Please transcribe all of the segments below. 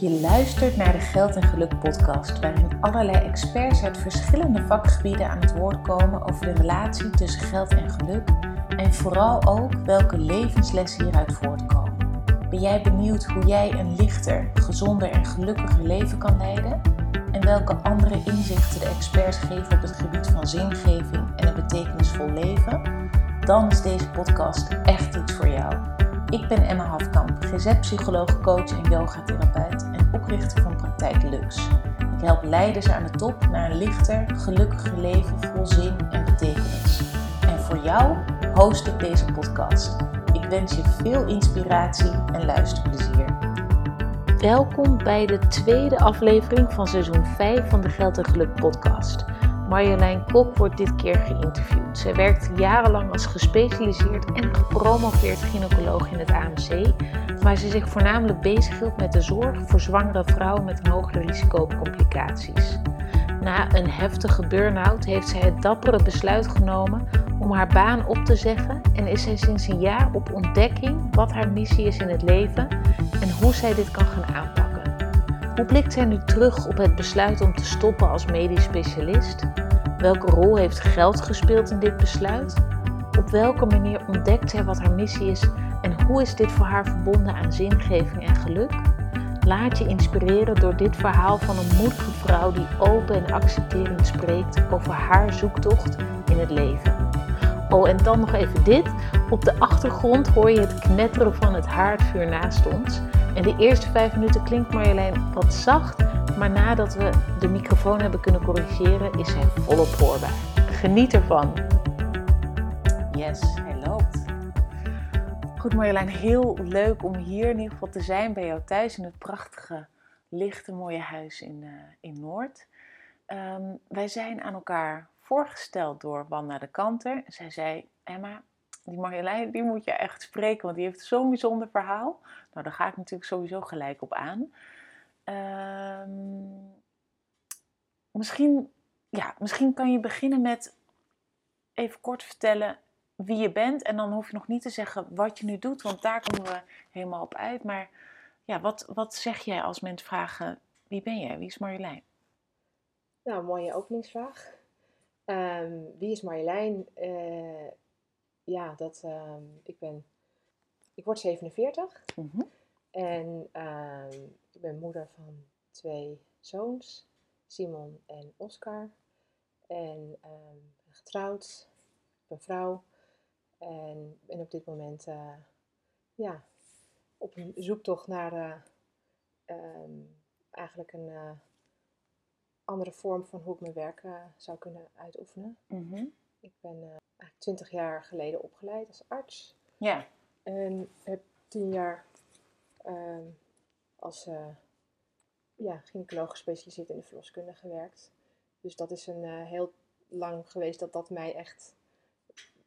Je luistert naar de Geld en Geluk podcast, waarin allerlei experts uit verschillende vakgebieden aan het woord komen over de relatie tussen geld en geluk en vooral ook welke levenslessen hieruit voortkomen. Ben jij benieuwd hoe jij een lichter, gezonder en gelukkiger leven kan leiden? En welke andere inzichten de experts geven op het gebied van zingeving en een betekenisvol leven? Dan is deze podcast echt iets voor jou. Ik ben Emma Hafkamp, GZ-psycholoog, coach en yogatherapeut oprichter van Praktijk Lux. Ik help leiders aan de top naar een lichter, gelukkiger leven vol zin en betekenis. En voor jou host ik deze podcast. Ik wens je veel inspiratie en luisterplezier. Welkom bij de tweede aflevering van seizoen 5 van de Geld en Geluk podcast. Marjolein Kok wordt dit keer geïnterviewd. Zij werkt jarenlang als gespecialiseerd en gepromoveerd gynaecoloog in het AMC, waar ze zich voornamelijk bezighield met de zorg voor zwangere vrouwen met een hoger risico op complicaties. Na een heftige burn-out heeft zij het dappere besluit genomen om haar baan op te zeggen en is zij sinds een jaar op ontdekking wat haar missie is in het leven en hoe zij dit kan gaan aanpakken. Hoe blikt zij nu terug op het besluit om te stoppen als medisch specialist? Welke rol heeft geld gespeeld in dit besluit? Op welke manier ontdekt zij wat haar missie is en hoe is dit voor haar verbonden aan zingeving en geluk? Laat je inspireren door dit verhaal van een moedige vrouw die open en accepterend spreekt over haar zoektocht in het leven. Oh, en dan nog even dit. Op de achtergrond hoor je het knetteren van het haardvuur naast ons. En de eerste vijf minuten klinkt Marjolein wat zacht, maar nadat we de microfoon hebben kunnen corrigeren, is hij volop hoorbaar. Geniet ervan. Yes, hij loopt. Goed Marjolein, heel leuk om hier in ieder geval te zijn bij jou thuis in het prachtige, lichte, mooie huis in, uh, in Noord. Um, wij zijn aan elkaar voorgesteld door Wanda de Kanter. Zij zei, Emma, die Marjolein, die moet je echt spreken, want die heeft zo'n bijzonder verhaal. Nou, daar ga ik natuurlijk sowieso gelijk op aan. Um, misschien, ja, misschien kan je beginnen met even kort vertellen wie je bent. En dan hoef je nog niet te zeggen wat je nu doet, want daar komen we helemaal op uit. Maar ja, wat, wat zeg jij als mensen vragen, wie ben jij? Wie is Marjolein? Nou, mooie openingsvraag. Um, wie is Marjolein? Uh, ja, dat, um, ik ben, ik word 47 mm -hmm. en um, ik ben moeder van twee zoons, Simon en Oscar. En getrouwd, ik ben vrouw en ben op dit moment uh, ja, op een zoektocht naar uh, eigenlijk een andere vorm van hoe ik mijn werk zou kunnen uitoefenen. Mm -hmm. Ik ben eigenlijk twintig jaar geleden opgeleid als arts. Ja. En heb tien jaar uh, als uh, ja, gynaecoloog gespecialiseerd in de verloskunde gewerkt. Dus dat is een heel lang geweest dat dat mij echt,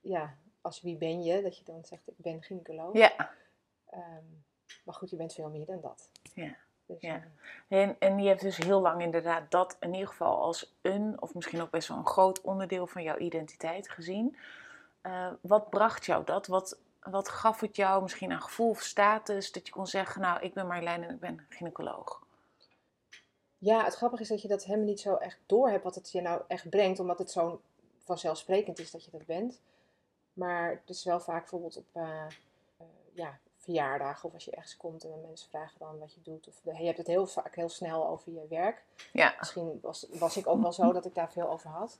ja, als wie ben je? Dat je dan zegt, ik ben gynaecoloog. Ja. Um, maar goed, je bent veel meer dan dat. Ja. Dus, ja. En, en je hebt dus heel lang inderdaad dat in ieder geval als een, of misschien ook best wel een groot onderdeel van jouw identiteit gezien. Uh, wat bracht jou dat? Wat, wat gaf het jou misschien een gevoel of status dat je kon zeggen, nou, ik ben Marjolein en ik ben gynaecoloog? Ja, het grappige is dat je dat helemaal niet zo echt door hebt wat het je nou echt brengt, omdat het zo vanzelfsprekend is dat je dat bent. Maar het is wel vaak bijvoorbeeld op uh, uh, ja, verjaardagen of als je ergens komt en mensen vragen dan wat je doet. Of je hebt het heel vaak heel snel over je werk. Ja. Misschien was, was ik ook wel zo dat ik daar veel over had.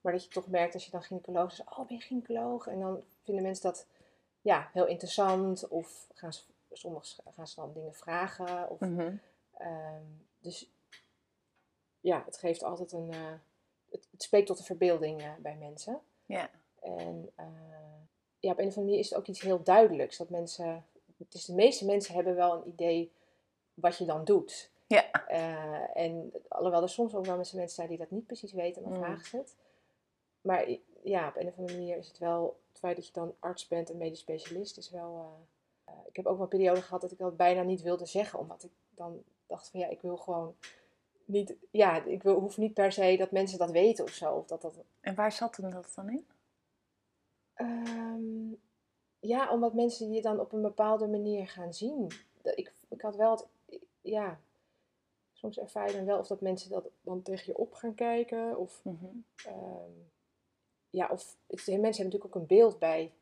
Maar dat je toch merkt als je dan gynaecoloog is, oh ben je gynaecoloog? En dan vinden mensen dat ja, heel interessant. Of gaan ze, soms gaan ze dan dingen vragen. Of, mm -hmm. um, dus ja, het geeft altijd een, uh, het, het, spreekt tot de verbeelding uh, bij mensen. Ja. En uh, ja, op een of andere manier is het ook iets heel duidelijks. Dat mensen dus de meeste mensen hebben wel een idee wat je dan doet. Ja. Uh, en alhoewel er soms ook wel mensen zijn die dat niet precies weten, dan mm. vragen ze het. Maar ja, op een of andere manier is het wel, het feit dat je dan arts bent en medisch specialist, is wel... Uh, uh, ik heb ook wel een periode gehad dat ik dat bijna niet wilde zeggen, omdat ik dan dacht van ja, ik wil gewoon niet, ja, ik wil, hoef niet per se dat mensen dat weten of zo. Of dat, dat... En waar zat dat dan in? Um, ja, omdat mensen je dan op een bepaalde manier gaan zien. Ik, ik had wel het, ja, soms ervaar je dan wel of dat mensen dat dan tegen je op gaan kijken. Of, Mhm. ehm, ja, of het, mensen hebben natuurlijk ook een beeld bij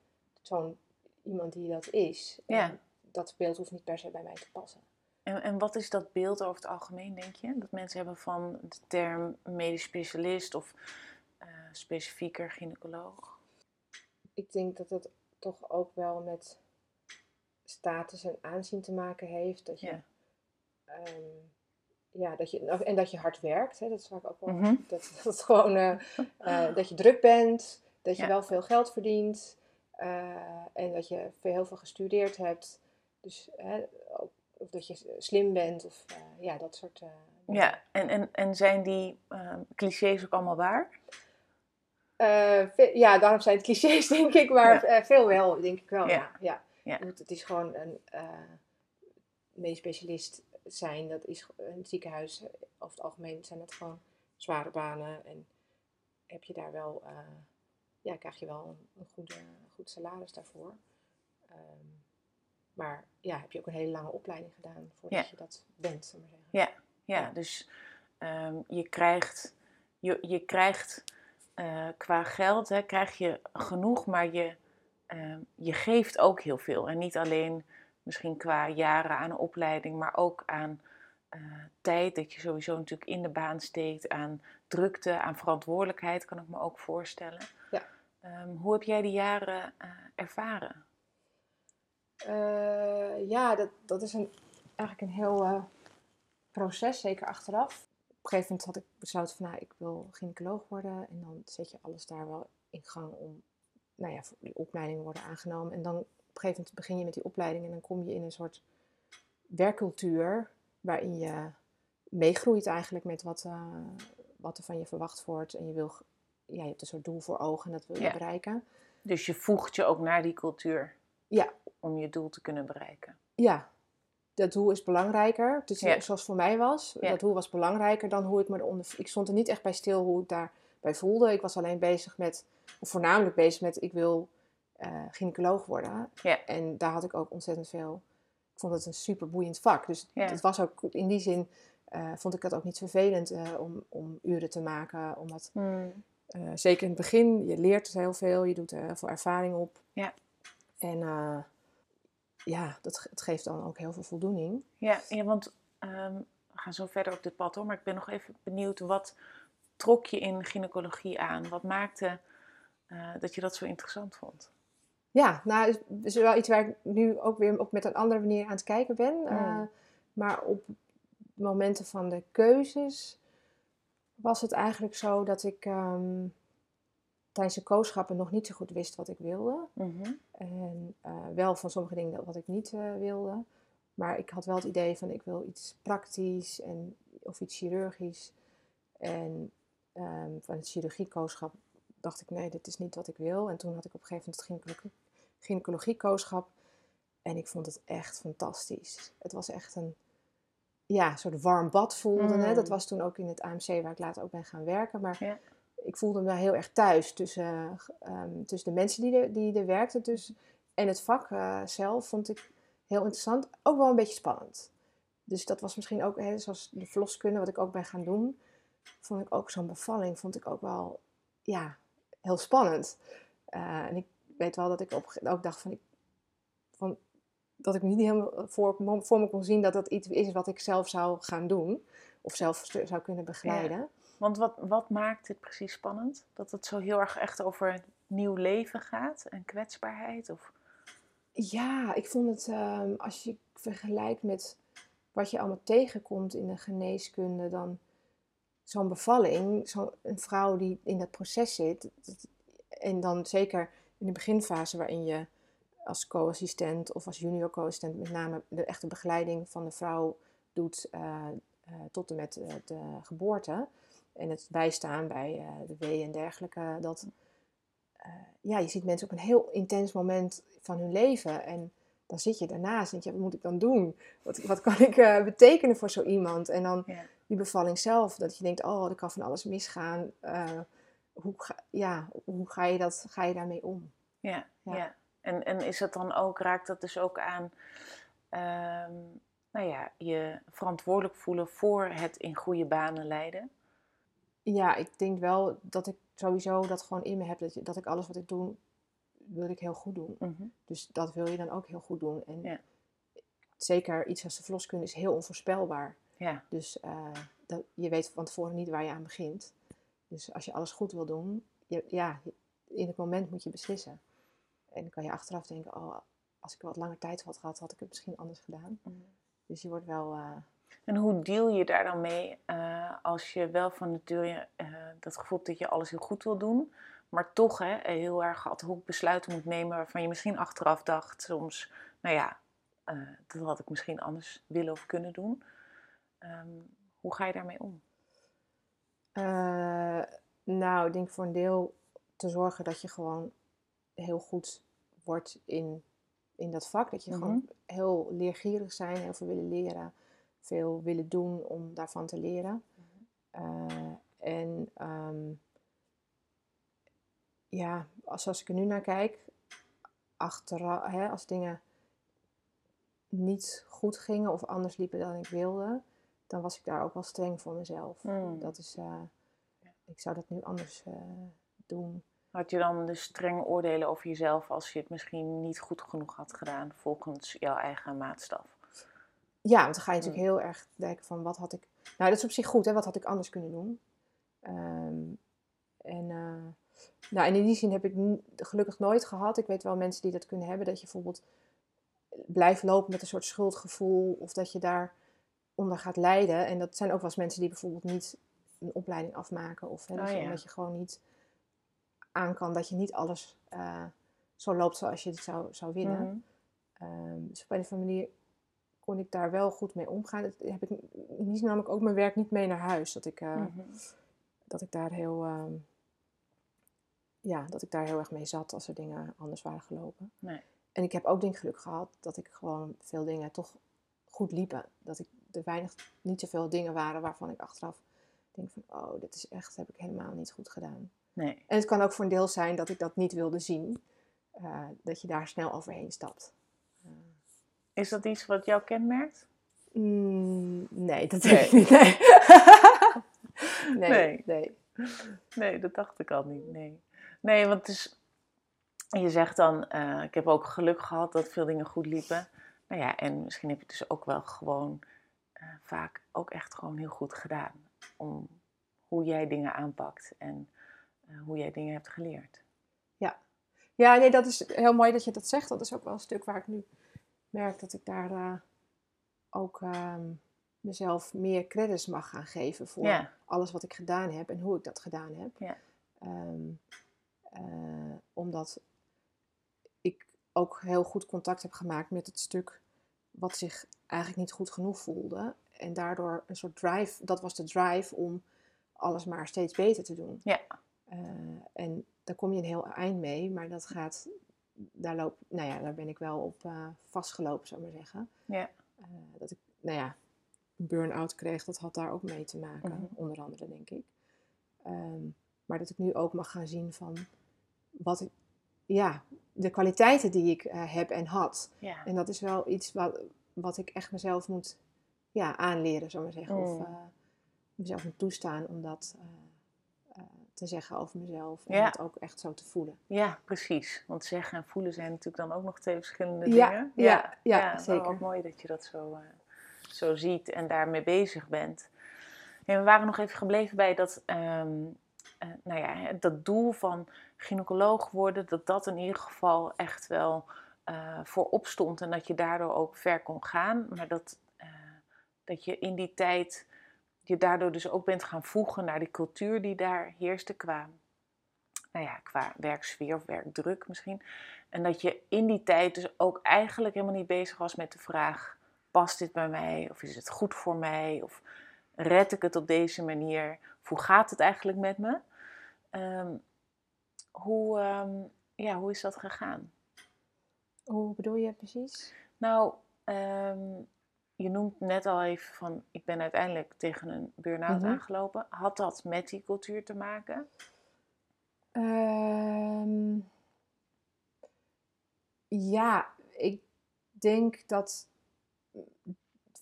zo'n iemand die dat is. Ja. Dat beeld hoeft niet per se bij mij te passen. En, en wat is dat beeld over het algemeen, denk je? Dat mensen hebben van de term medisch specialist of eh, specifieker gynaecoloog? Ik denk dat dat toch ook wel met status en aanzien te maken heeft. Dat je, Ja. ehm, ja, dat je, en dat je hard werkt. Hè, dat is vaak ook wel. Mhm. Dat, dat, het gewoon, eh, eh, dat je druk bent, dat je Ja. wel veel geld verdient eh, en dat je heel veel gestudeerd hebt. Dus, hè, ook- of dat je slim bent of ja, dat soort. dingen. Ja, en, en, en zijn die eh, clichés ook allemaal waar? Eh, ja, daarom zijn het clichés, denk ik, maar Ja. eh, veel wel, denk ik wel. Ja. Ja. Ja. Ja. Want Het is gewoon een uh, medisch specialist zijn, dat is het ziekenhuis, over het algemeen zijn dat gewoon zware banen. En heb je daar wel, ja, krijg je wel een, een goede, goed salaris daarvoor. Ehm, maar ja, heb je ook een hele lange opleiding gedaan voordat Ja. je dat bent, maar zeggen. Ja, Ja. dus ehm, je krijgt, je, je krijgt eh, qua geld hè, krijg je genoeg, maar je, ehm, je geeft ook heel veel. En niet alleen misschien qua jaren aan een opleiding, maar ook aan eh, tijd dat je sowieso natuurlijk in de baan steekt, aan drukte, aan verantwoordelijkheid, kan ik me ook voorstellen. Ja. Ehm, hoe heb jij die jaren eh, ervaren? Ja, dat, dat is een, eigenlijk een heel proces, zeker achteraf. Op een gegeven moment had ik besloten van, nou, ik wil gynaecoloog worden. En dan zet je alles daar wel in gang om, nou ja, voor die opleidingen worden aangenomen. En dan op een gegeven moment begin je met die opleiding en dan kom je in een soort werkcultuur waarin je meegroeit eigenlijk met wat, eh, wat er van je verwacht wordt. En je wil, ja, je hebt een soort doel voor ogen en dat wil je Ja. bereiken. Dus je voegt je ook naar die cultuur Ja. om je doel te kunnen bereiken. Ja, dat doel is belangrijker. Dus Ja. zoals voor mij was, dat doel was belangrijker dan hoe ik me eronder... Ik stond er niet echt bij stil hoe ik daarbij voelde. Ik was alleen bezig met, of voornamelijk bezig met, ik wil eh gynaecoloog worden. Ja. En daar had ik ook ontzettend veel... Ik vond het een super boeiend vak. Dus het was ook, in die zin eh, vond ik het ook niet vervelend eh, om, om uren te maken. Omdat, eh, zeker in het begin, je leert heel veel, je doet er heel veel ervaring op. Ja. En ja, dat, het geeft dan ook heel veel voldoening. Ja, ja want ehm, we gaan zo verder op dit pad hoor, maar ik ben nog even benieuwd, wat trok je in gynaecologie aan? Wat maakte eh, dat je dat zo interessant vond? Ja, nou, het is wel iets waar ik nu ook weer op met een andere manier aan het kijken ben. Eh, Mm. maar op momenten van de keuzes was het eigenlijk zo dat ik ehm, tijdens de kooschappen nog niet zo goed wist wat ik wilde. Mhm. En eh, wel van sommige dingen wat ik niet eh, wilde. Maar ik had wel het idee van ik wil iets praktisch en, of iets chirurgisch. En ehm, van het chirurgiekooschap dacht ik nee, dit is niet wat ik wil. En toen had ik op een gegeven moment het gynaecologie, gynaecologiekooschap. En ik vond het echt fantastisch. Het was echt een ja, soort warm bad voelde. Hè? Mm. Dat was toen ook in het AMC waar ik later ook ben gaan werken. Maar Ja. Ik voelde me heel erg thuis tussen, ehm, tussen de mensen die er, die er werkten. Dus, en het vak eh, zelf vond ik heel interessant. Ook wel een beetje spannend. Dus dat was misschien ook, zoals de verloskunde, wat ik ook ben gaan doen. Vond ik ook zo'n bevalling, vond ik ook wel, ja, heel spannend. Eh, en ik weet wel dat ik op, ook dacht van, ik, van, dat ik niet helemaal voor, voor me kon zien dat dat iets is wat ik zelf zou gaan doen. Of zelf zou kunnen begeleiden. Want wat, wat maakt dit precies spannend? Dat het zo heel erg echt over nieuw leven gaat en kwetsbaarheid? Of... Ja, ik vond het, ehm, als je vergelijkt met wat je allemaal tegenkomt in de geneeskunde, dan zo'n bevalling, zo'n vrouw die in dat proces zit, en dan zeker in de beginfase waarin je als co-assistent of als junior co-assistent met name de echte begeleiding van de vrouw doet eh, eh, tot en met eh, de geboorte en het bijstaan bij eh, de wee en dergelijke, dat eh, ja, je ziet mensen op een heel intens moment van hun leven. En dan zit je daarnaast en denk je, wat moet ik dan doen? Wat, wat kan ik eh, betekenen voor zo iemand? En dan Ja. die bevalling zelf, dat je denkt, oh, er kan van alles misgaan. Hoe, ga, ja, hoe ga, je dat, ga je daarmee om? Ja, ja. Ja. En, en is dat dan ook, raakt dat dus ook aan, ehm, nou ja, je verantwoordelijk voelen voor het in goede banen leiden? Ja, ik denk wel dat ik sowieso dat gewoon in me heb. Dat, je, dat ik alles wat ik doe, wil ik heel goed doen. Mhm. Dus dat wil je dan ook heel goed doen. En Ja. zeker iets als de verloskunde is heel onvoorspelbaar. Ja, Dus eh, dat, je weet van tevoren niet waar je aan begint. Dus als je alles goed wil doen, je, ja, in het moment moet je beslissen. En dan kan je achteraf denken, oh, als ik wat langer tijd had gehad, had ik het misschien anders gedaan. Mhm. Dus je wordt wel, eh, En hoe deal je daar dan mee eh, als je wel van nature eh, dat gevoel hebt dat je alles heel goed wil doen, maar toch hè, heel erg ad hoc besluiten moet nemen waarvan je misschien achteraf dacht soms, nou ja, eh, dat had ik misschien anders willen of kunnen doen. Ehm, hoe ga je daarmee om? nou, ik denk voor een deel te zorgen dat je gewoon heel goed wordt in, in dat vak. Dat je Mhm. gewoon heel leergierig zijn, heel veel willen leren, veel willen doen om daarvan te leren. Eh, en ehm, ja, als, als ik er nu naar kijk, achteraf, hè, als dingen niet goed gingen of anders liepen dan ik wilde, dan was ik daar ook wel streng voor mezelf. Hmm. Dat is, eh, ik zou dat nu anders eh, doen. Had je dan dus strenge oordelen over jezelf als je het misschien niet goed genoeg had gedaan volgens jouw eigen maatstaf? Ja, want dan ga je natuurlijk heel erg denken van wat had ik. Nou, dat is op zich goed, hè? Wat had ik anders kunnen doen? Ehm, en, eh, nou, en in die zin heb ik gelukkig nooit gehad. Ik weet wel mensen die dat kunnen hebben, dat je bijvoorbeeld blijft lopen met een soort schuldgevoel of dat je daar onder gaat lijden. En dat zijn ook wel eens mensen die bijvoorbeeld niet een opleiding afmaken of hè, Oh, ja. omdat je gewoon niet aan kan dat je niet alles eh, zo loopt zoals je het zou, zou willen. Mhm. Ehm, dus op een of andere manier kon ik daar wel goed mee omgaan. Dat heb ik in die zin nam ik ook mijn werk niet mee naar huis. Dat ik, eh, Mhm. dat ik daar heel ehm, ja, dat ik daar heel erg mee zat als er dingen anders waren gelopen. Nee. En ik heb ook denk ik geluk gehad dat ik gewoon veel dingen toch goed liepen. Dat ik er weinig, niet zoveel dingen waren waarvan ik achteraf denk van, oh, dit is echt, heb ik helemaal niet goed gedaan. Nee. En het kan ook voor een deel zijn dat ik dat niet wilde zien. eh, dat je daar snel overheen stapt. Is dat iets wat jou kenmerkt? Mm, nee, dat Nee. niet. Nee. nee, Nee. nee. Nee, dat dacht ik al niet. Nee, nee want is, je zegt dan, eh, ik heb ook geluk gehad dat veel dingen goed liepen. Nou ja, en misschien heb je het dus ook wel gewoon eh, vaak ook echt gewoon heel goed gedaan. Om hoe jij dingen aanpakt en eh, hoe jij dingen hebt geleerd. Ja, nee, dat is heel mooi dat je dat zegt. Dat is ook wel een stuk waar ik nu merk dat ik daar eh, ook ehm, mezelf meer credits mag gaan geven voor Ja. alles wat ik gedaan heb en hoe ik dat gedaan heb. Ja. Ehm, eh, omdat ik ook heel goed contact heb gemaakt met het stuk wat zich eigenlijk niet goed genoeg voelde. En daardoor een soort drive, dat was de drive om alles maar steeds beter te doen. Ja. Eh, en daar kom je een heel eind mee, maar dat gaat, daar, loop, nou ja, daar ben ik wel op eh, vastgelopen, zou ik maar zeggen. Ja. Eh, dat ik, nou ja, een burn-out kreeg, dat had daar ook mee te maken, Mhm. onder andere, denk ik. Ehm, maar dat ik nu ook mag gaan zien van wat ik, ja, de kwaliteiten die ik eh, heb en had. Ja. En dat is wel iets wat, wat ik echt mezelf moet ja, aanleren, zou ik maar zeggen. Of Mm. mezelf moet toestaan om dat te zeggen over mezelf. En Ja. dat ook echt zo te voelen. ja, precies. Want zeggen en voelen zijn natuurlijk dan ook nog twee verschillende Ja, dingen. ja, ja, wel zeker. Ook mooi dat je dat zo, eh, zo ziet en daarmee bezig bent. En we waren nog even gebleven bij dat, ehm, eh, nou ja, dat doel van gynaecoloog worden, dat dat in ieder geval echt wel eh voorop stond en dat je daardoor ook ver kon gaan. Maar dat, dat je in die tijd je daardoor dus ook bent gaan voegen naar die cultuur die daar heerste qua, nou ja, qua werksfeer of werkdruk misschien. En dat je in die tijd dus ook eigenlijk helemaal niet bezig was met de vraag: past dit bij mij? Of is het goed voor mij? Of red ik het op deze manier? Of hoe gaat het eigenlijk met me? Ehm, hoe, ehm, ja, hoe is dat gegaan? Hoe bedoel je precies? Nou, ehm, je noemt net al even van: ik ben uiteindelijk tegen een burn-out Mhm. aangelopen. Had dat met die cultuur te maken? Ehm, ja, ik denk dat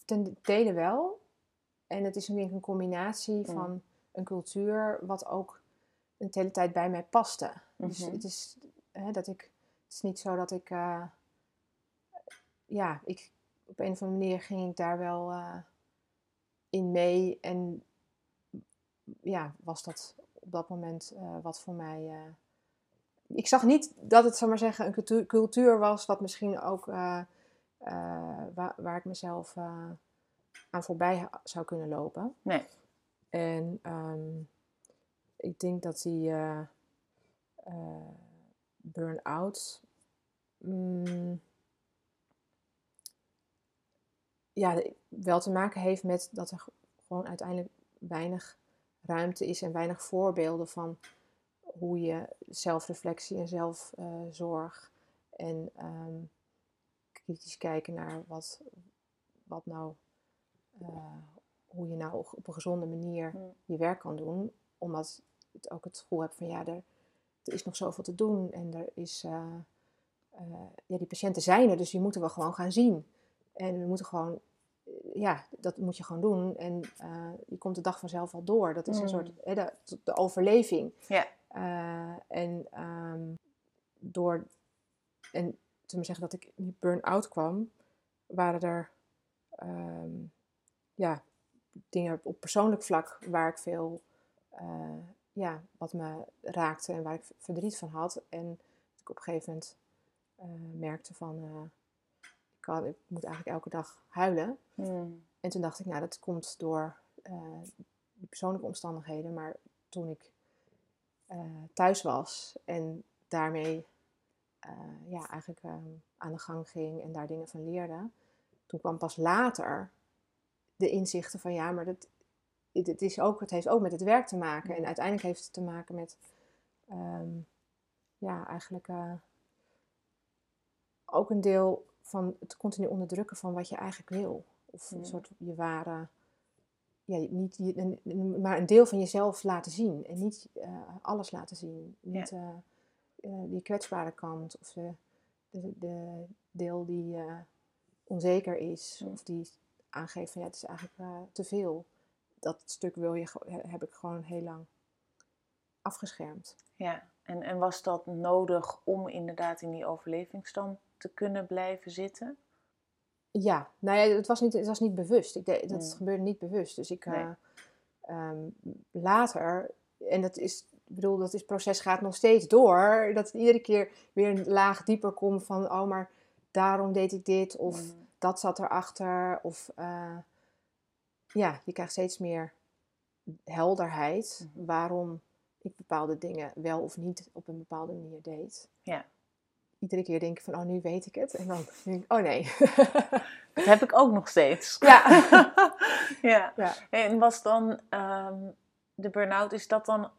ten dele wel. En het is denk ik een combinatie Mm. van een cultuur wat ook een hele tijd bij mij paste. Dus Mhm. het is hè, dat ik. Het is niet zo dat ik. eh, ja, ik, op een of andere manier ging ik daar wel eh, in mee. En ja, was dat op dat moment eh, wat voor mij. eh, ik zag niet dat het, zal maar zeggen, een cultuur, cultuur was wat misschien ook. waar, waar ik mezelf aan voorbij zou kunnen lopen. Nee. En ehm, ik denk dat die burn-out. mm, ja, wel te maken heeft met dat er gewoon uiteindelijk weinig ruimte is en weinig voorbeelden van hoe je zelfreflectie en zelfzorg en ehm, kritisch kijken naar wat, wat nou, eh, hoe je nou op een gezonde manier je werk kan doen. Omdat het ook het gevoel hebt van ja, er, er is nog zoveel te doen en er is, eh, eh, ja, die patiënten zijn er, dus die moeten we gewoon gaan zien. En we moeten gewoon, eh, ja, dat moet je gewoon doen. En eh, je komt de dag vanzelf wel door. Dat is een Mm. soort, hè, de, de overleving. Ja. Eh, en ehm, door, en te maar zeggen dat ik in die burn-out kwam, waren er ehm, ja, dingen op persoonlijk vlak waar ik veel, ja, wat me raakte en waar ik verdriet van had. En dat ik op een gegeven moment merkte van, ik, ik moet eigenlijk elke dag huilen. Mm. En toen dacht ik, nou, dat komt door eh, die persoonlijke omstandigheden. Maar toen ik eh, thuis was en daarmee eh, ja, eigenlijk eh, aan de gang ging en daar dingen van leerde, toen kwam pas later de inzichten van ja, maar dat, het, het is ook, het heeft ook met het werk te maken. En uiteindelijk heeft het te maken met ehm, ja, eigenlijk ook een deel van het continu onderdrukken van wat je eigenlijk wil. Of een soort je ware, ja, niet, je, maar een deel van jezelf laten zien. En niet eh, alles laten zien. Niet eh, eh, die kwetsbare kant of de, de, de deel die onzeker is. Of die aangeeft van ja, het is eigenlijk te veel. Dat stuk wil je, heb ik gewoon heel lang afgeschermd. Ja, en, en was dat nodig om inderdaad in die overlevingsstand te kunnen blijven zitten? Ja, nou ja, het was niet, het was niet bewust. Ik deed, dat Mm. gebeurde niet bewust. Dus ik Nee. eh, ehm, later, en dat is, ik bedoel, dat is, proces gaat nog steeds door. Dat het iedere keer weer een laag dieper komt van, oh, maar daarom deed ik dit. Of Mm. dat zat erachter. Of eh, ja, je krijgt steeds meer helderheid Mhm. waarom ik bepaalde dingen wel of niet op een bepaalde manier deed. Ja. Iedere keer denk ik van, oh, nu weet ik het. En dan denk ik, oh nee. Dat heb ik ook nog steeds. ja. ja. Ja. En was dan ehm, de burn-out, is dat dan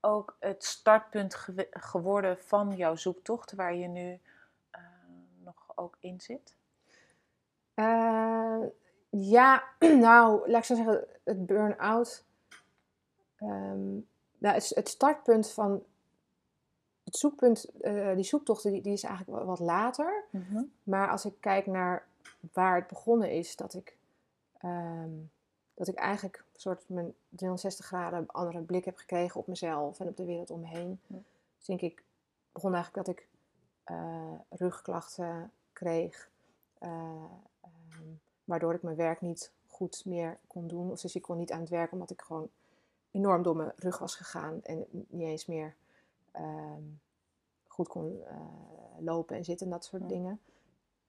ook het startpunt geworden van jouw zoektocht, waar je nu eh, nog ook in zit? Eh, ja, nou, laat ik zo zeggen, het burn-out. ehm, nou, het, het startpunt van het zoekpunt, eh, die zoektocht, die, die is eigenlijk wat, later. Maar als ik kijk naar waar het begonnen is, dat ik, ehm, dat ik eigenlijk een soort mijn 360 graden andere blik heb gekregen op mezelf en op de wereld om me heen. Dus denk ik, begon eigenlijk dat ik eh, rugklachten kreeg, eh, ehm, waardoor ik mijn werk niet goed meer kon doen. Of dus ik kon niet aan het werk omdat ik gewoon enorm door mijn rug was gegaan en niet eens meer ehm, goed kon eh, lopen en zitten en dat soort Ja. dingen.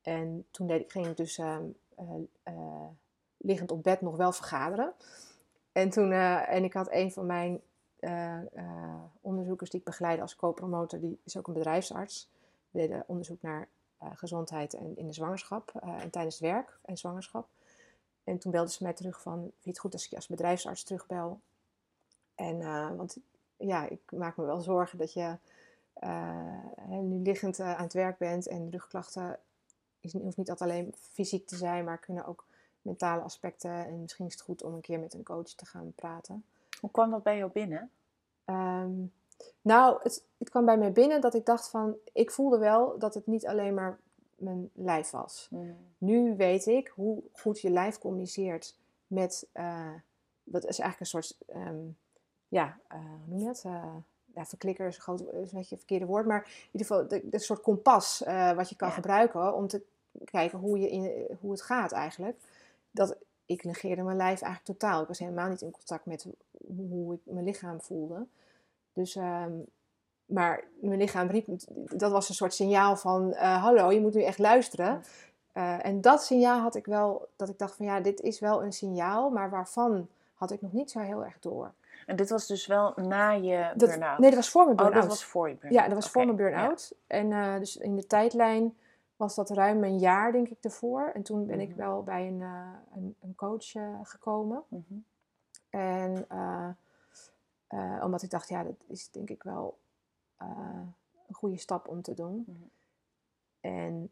En toen deed ik, ging ik dus ehm, eh, eh, liggend op bed nog wel vergaderen. En, toen, en ik had een van mijn onderzoekers die ik begeleide als co-promotor, die is ook een bedrijfsarts. We deden onderzoek naar gezondheid en in de zwangerschap en tijdens het werk en zwangerschap. En toen belde ze mij terug van, vind je het goed als ik je als bedrijfsarts terugbel? En, eh, want ja, ik maak me wel zorgen dat je eh, nu liggend eh, aan het werk bent en rugklachten is, hoeft niet altijd alleen fysiek te zijn, maar kunnen ook mentale aspecten. En misschien is het goed om een keer met een coach te gaan praten. Hoe kwam dat bij jou binnen? Ehm, nou, het, het kwam bij mij binnen dat ik dacht van, ik voelde wel dat het niet alleen maar mijn lijf was. Mm. Nu weet ik hoe goed je lijf communiceert met, uh, dat is eigenlijk een soort, ehm, ja, uh, hoe noem je dat? Uh, ja, verklikker is een, groot, is een beetje een verkeerde woord, maar in ieder geval de, de soort kompas wat je kan Ja. gebruiken om te kijken hoe, je in, hoe het gaat eigenlijk. Dat, ik negeerde mijn lijf eigenlijk totaal. Ik was helemaal niet in contact met hoe ik mijn lichaam voelde. Dus, ehm, maar mijn lichaam riep, dat was een soort signaal van, eh, hallo, je moet nu echt luisteren. Uh, en dat signaal had ik wel, dat ik dacht van ja, dit is wel een signaal, maar waarvan had ik nog niet zo heel erg door. En dit was dus wel na je burn-out? nee, dat was voor mijn Oh, burn-out. dat was voor je burn-out. Ja, dat was voor mijn burn-out. En eh, dus in de tijdlijn was dat ruim een jaar, denk ik, ervoor. En toen ben ik Mhm. wel bij een, eh, een, een coach eh, gekomen. Mhm. En omdat ik dacht, ja, dat is denk ik wel een goede stap om te doen. Mhm. En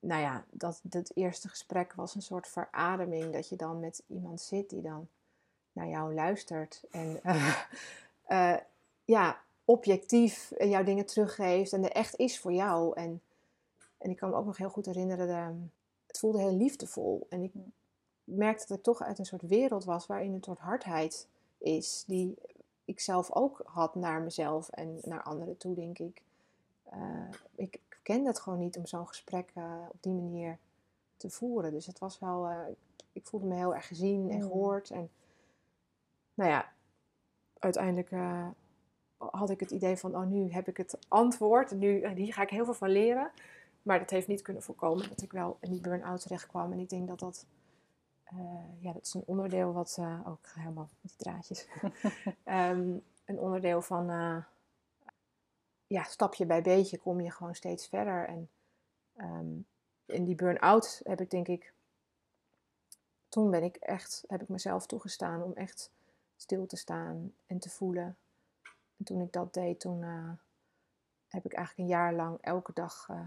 nou ja, dat, dat eerste gesprek was een soort verademing. Dat je dan met iemand zit die dan naar jou luistert. En eh, eh, ja, objectief jouw dingen teruggeeft. En er echt is voor jou. En, en ik kan me ook nog heel goed herinneren, de, het voelde heel liefdevol. En ik merkte dat ik toch uit een soort wereld was waarin een soort hardheid is. Die ik zelf ook had naar mezelf en naar anderen toe, denk ik. Eh, ik kende het gewoon niet om zo'n gesprek eh, op die manier te voeren. Dus het was wel, ik voelde me heel erg gezien en Mm. gehoord. En nou ja, uiteindelijk eh, had ik het idee van, oh nu heb ik het antwoord. En nu, hier ga ik heel veel van leren. Maar dat heeft niet kunnen voorkomen dat ik wel in die burn-out terecht kwam. En ik denk dat dat, eh, ja, dat is een onderdeel wat, eh, ook helemaal met die draadjes. Ehm, een onderdeel van, eh, ja, stapje bij beetje kom je gewoon steeds verder. En ehm, in die burn-out heb ik denk ik, toen ben ik echt, heb ik mezelf toegestaan om echt stil te staan en te voelen. En toen ik dat deed, toen eh, heb ik eigenlijk een jaar lang elke dag eh,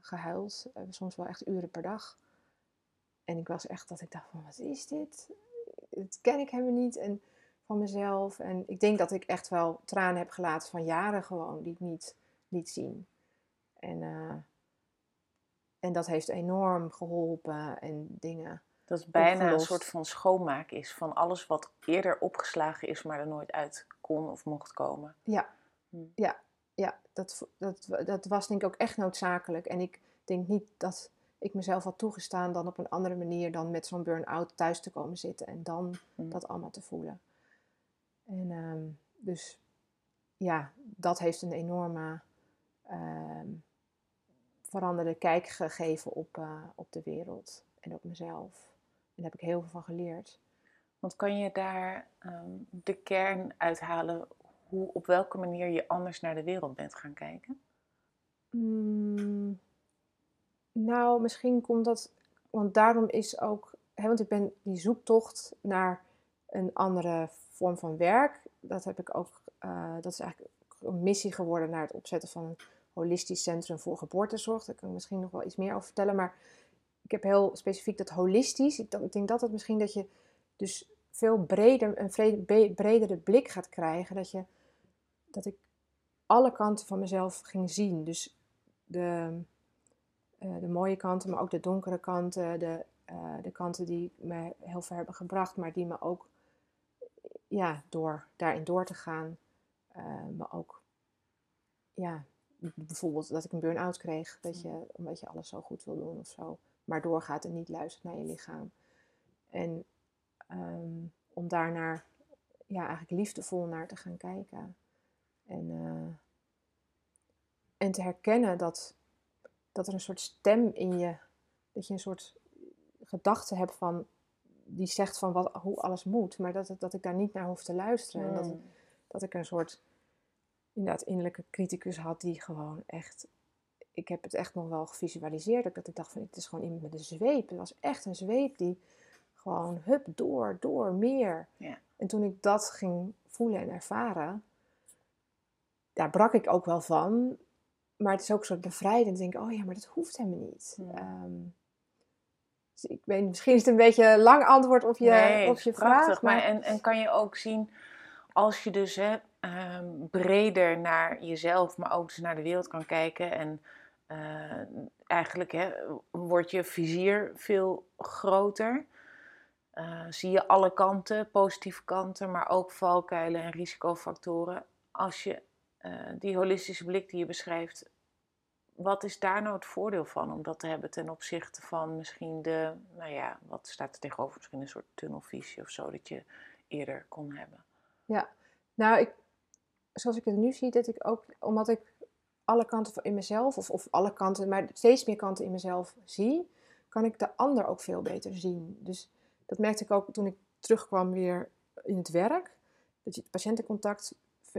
gehuild. Eh, soms wel echt uren per dag. En ik was echt dat ik dacht van, wat is dit? Dat ken ik helemaal niet. En van mezelf. En ik denk dat ik echt wel tranen heb gelaten van jaren gewoon, die ik niet liet zien. En, en dat heeft enorm geholpen en dingen. Dat het bijna Opgelost. een soort van schoonmaak is van alles wat eerder opgeslagen is, maar er nooit uit kon of mocht komen. Ja, Hm. ja, ja dat, dat, dat was denk ik ook echt noodzakelijk. En ik denk niet dat ik mezelf had toegestaan dan op een andere manier dan met zo'n burn-out thuis te komen zitten en dan Hm. dat allemaal te voelen. En ehm, dus ja, dat heeft een enorme ehm, veranderde kijk gegeven op, eh, op de wereld en op mezelf. Daar heb ik heel veel van geleerd. Want kan je daar ehm, de kern uithalen hoe, op welke manier je anders naar de wereld bent gaan kijken? Mm, nou, misschien komt dat, want daarom is ook, hè, want ik ben die zoektocht naar een andere vorm van werk, dat heb ik ook, eh, dat is eigenlijk een missie geworden naar het opzetten van een holistisch centrum voor geboortezorg. Daar kan ik misschien nog wel iets meer over vertellen, maar ik heb heel specifiek dat holistisch. Ik, denk dat het misschien dat je dus veel breder, een bredere blik gaat krijgen, dat je, dat ik alle kanten van mezelf ging zien. Dus de, eh, de mooie kanten, maar ook de donkere kanten, de, eh, de kanten die me heel ver hebben gebracht, maar die me ook, ja, door daarin door te gaan, eh me ook, ja, bijvoorbeeld dat ik een burn-out kreeg, dat je, omdat je alles zo goed wil doen of zo, maar doorgaat en niet luistert naar je lichaam. En ehm, om daarnaar, ja, eigenlijk liefdevol naar te gaan kijken. En, eh, en te herkennen dat, dat er een soort stem in je, dat je een soort gedachte hebt van, die zegt van wat, hoe alles moet, maar dat, het- dat ik daar niet naar hoef te luisteren. En dat, Hmm. dat ik een soort, inderdaad, innerlijke criticus had die gewoon echt, ik heb het echt nog wel gevisualiseerd, dat ik dacht van, het is gewoon iemand met een zweep. Het was echt een zweep die gewoon, hup, door, door, meer. Ja. En toen ik dat ging voelen en ervaren, daar brak ik ook wel van. Maar het is ook een soort bevrijdend. Ik denk, oh ja, maar dat hoeft helemaal niet. Ja. Ehm, dus ik weet, misschien is het een beetje een lang antwoord op je, Nee, op je prachtig. vraag. Maar Maar, en, en kan je ook zien, als je dus hè, ehm, breder naar jezelf, maar ook dus naar de wereld kan kijken en eh, eigenlijk hè, wordt je vizier veel groter. Eh, zie je alle kanten, positieve kanten, maar ook valkuilen en risicofactoren. Als je die holistische blik die je beschrijft, wat is daar nou het voordeel van om dat te hebben ten opzichte van misschien de, nou ja, wat staat er tegenover? Misschien een soort tunnelvisie of zo dat je eerder kon hebben. Ja, nou, ik, zoals ik het nu zie, dat ik ook, omdat ik alle kanten in mezelf, of, of alle kanten, maar steeds meer kanten in mezelf zie, kan ik de ander ook veel beter zien. Dus dat merkte ik ook toen ik terugkwam weer in het werk. Dat je het patiëntencontact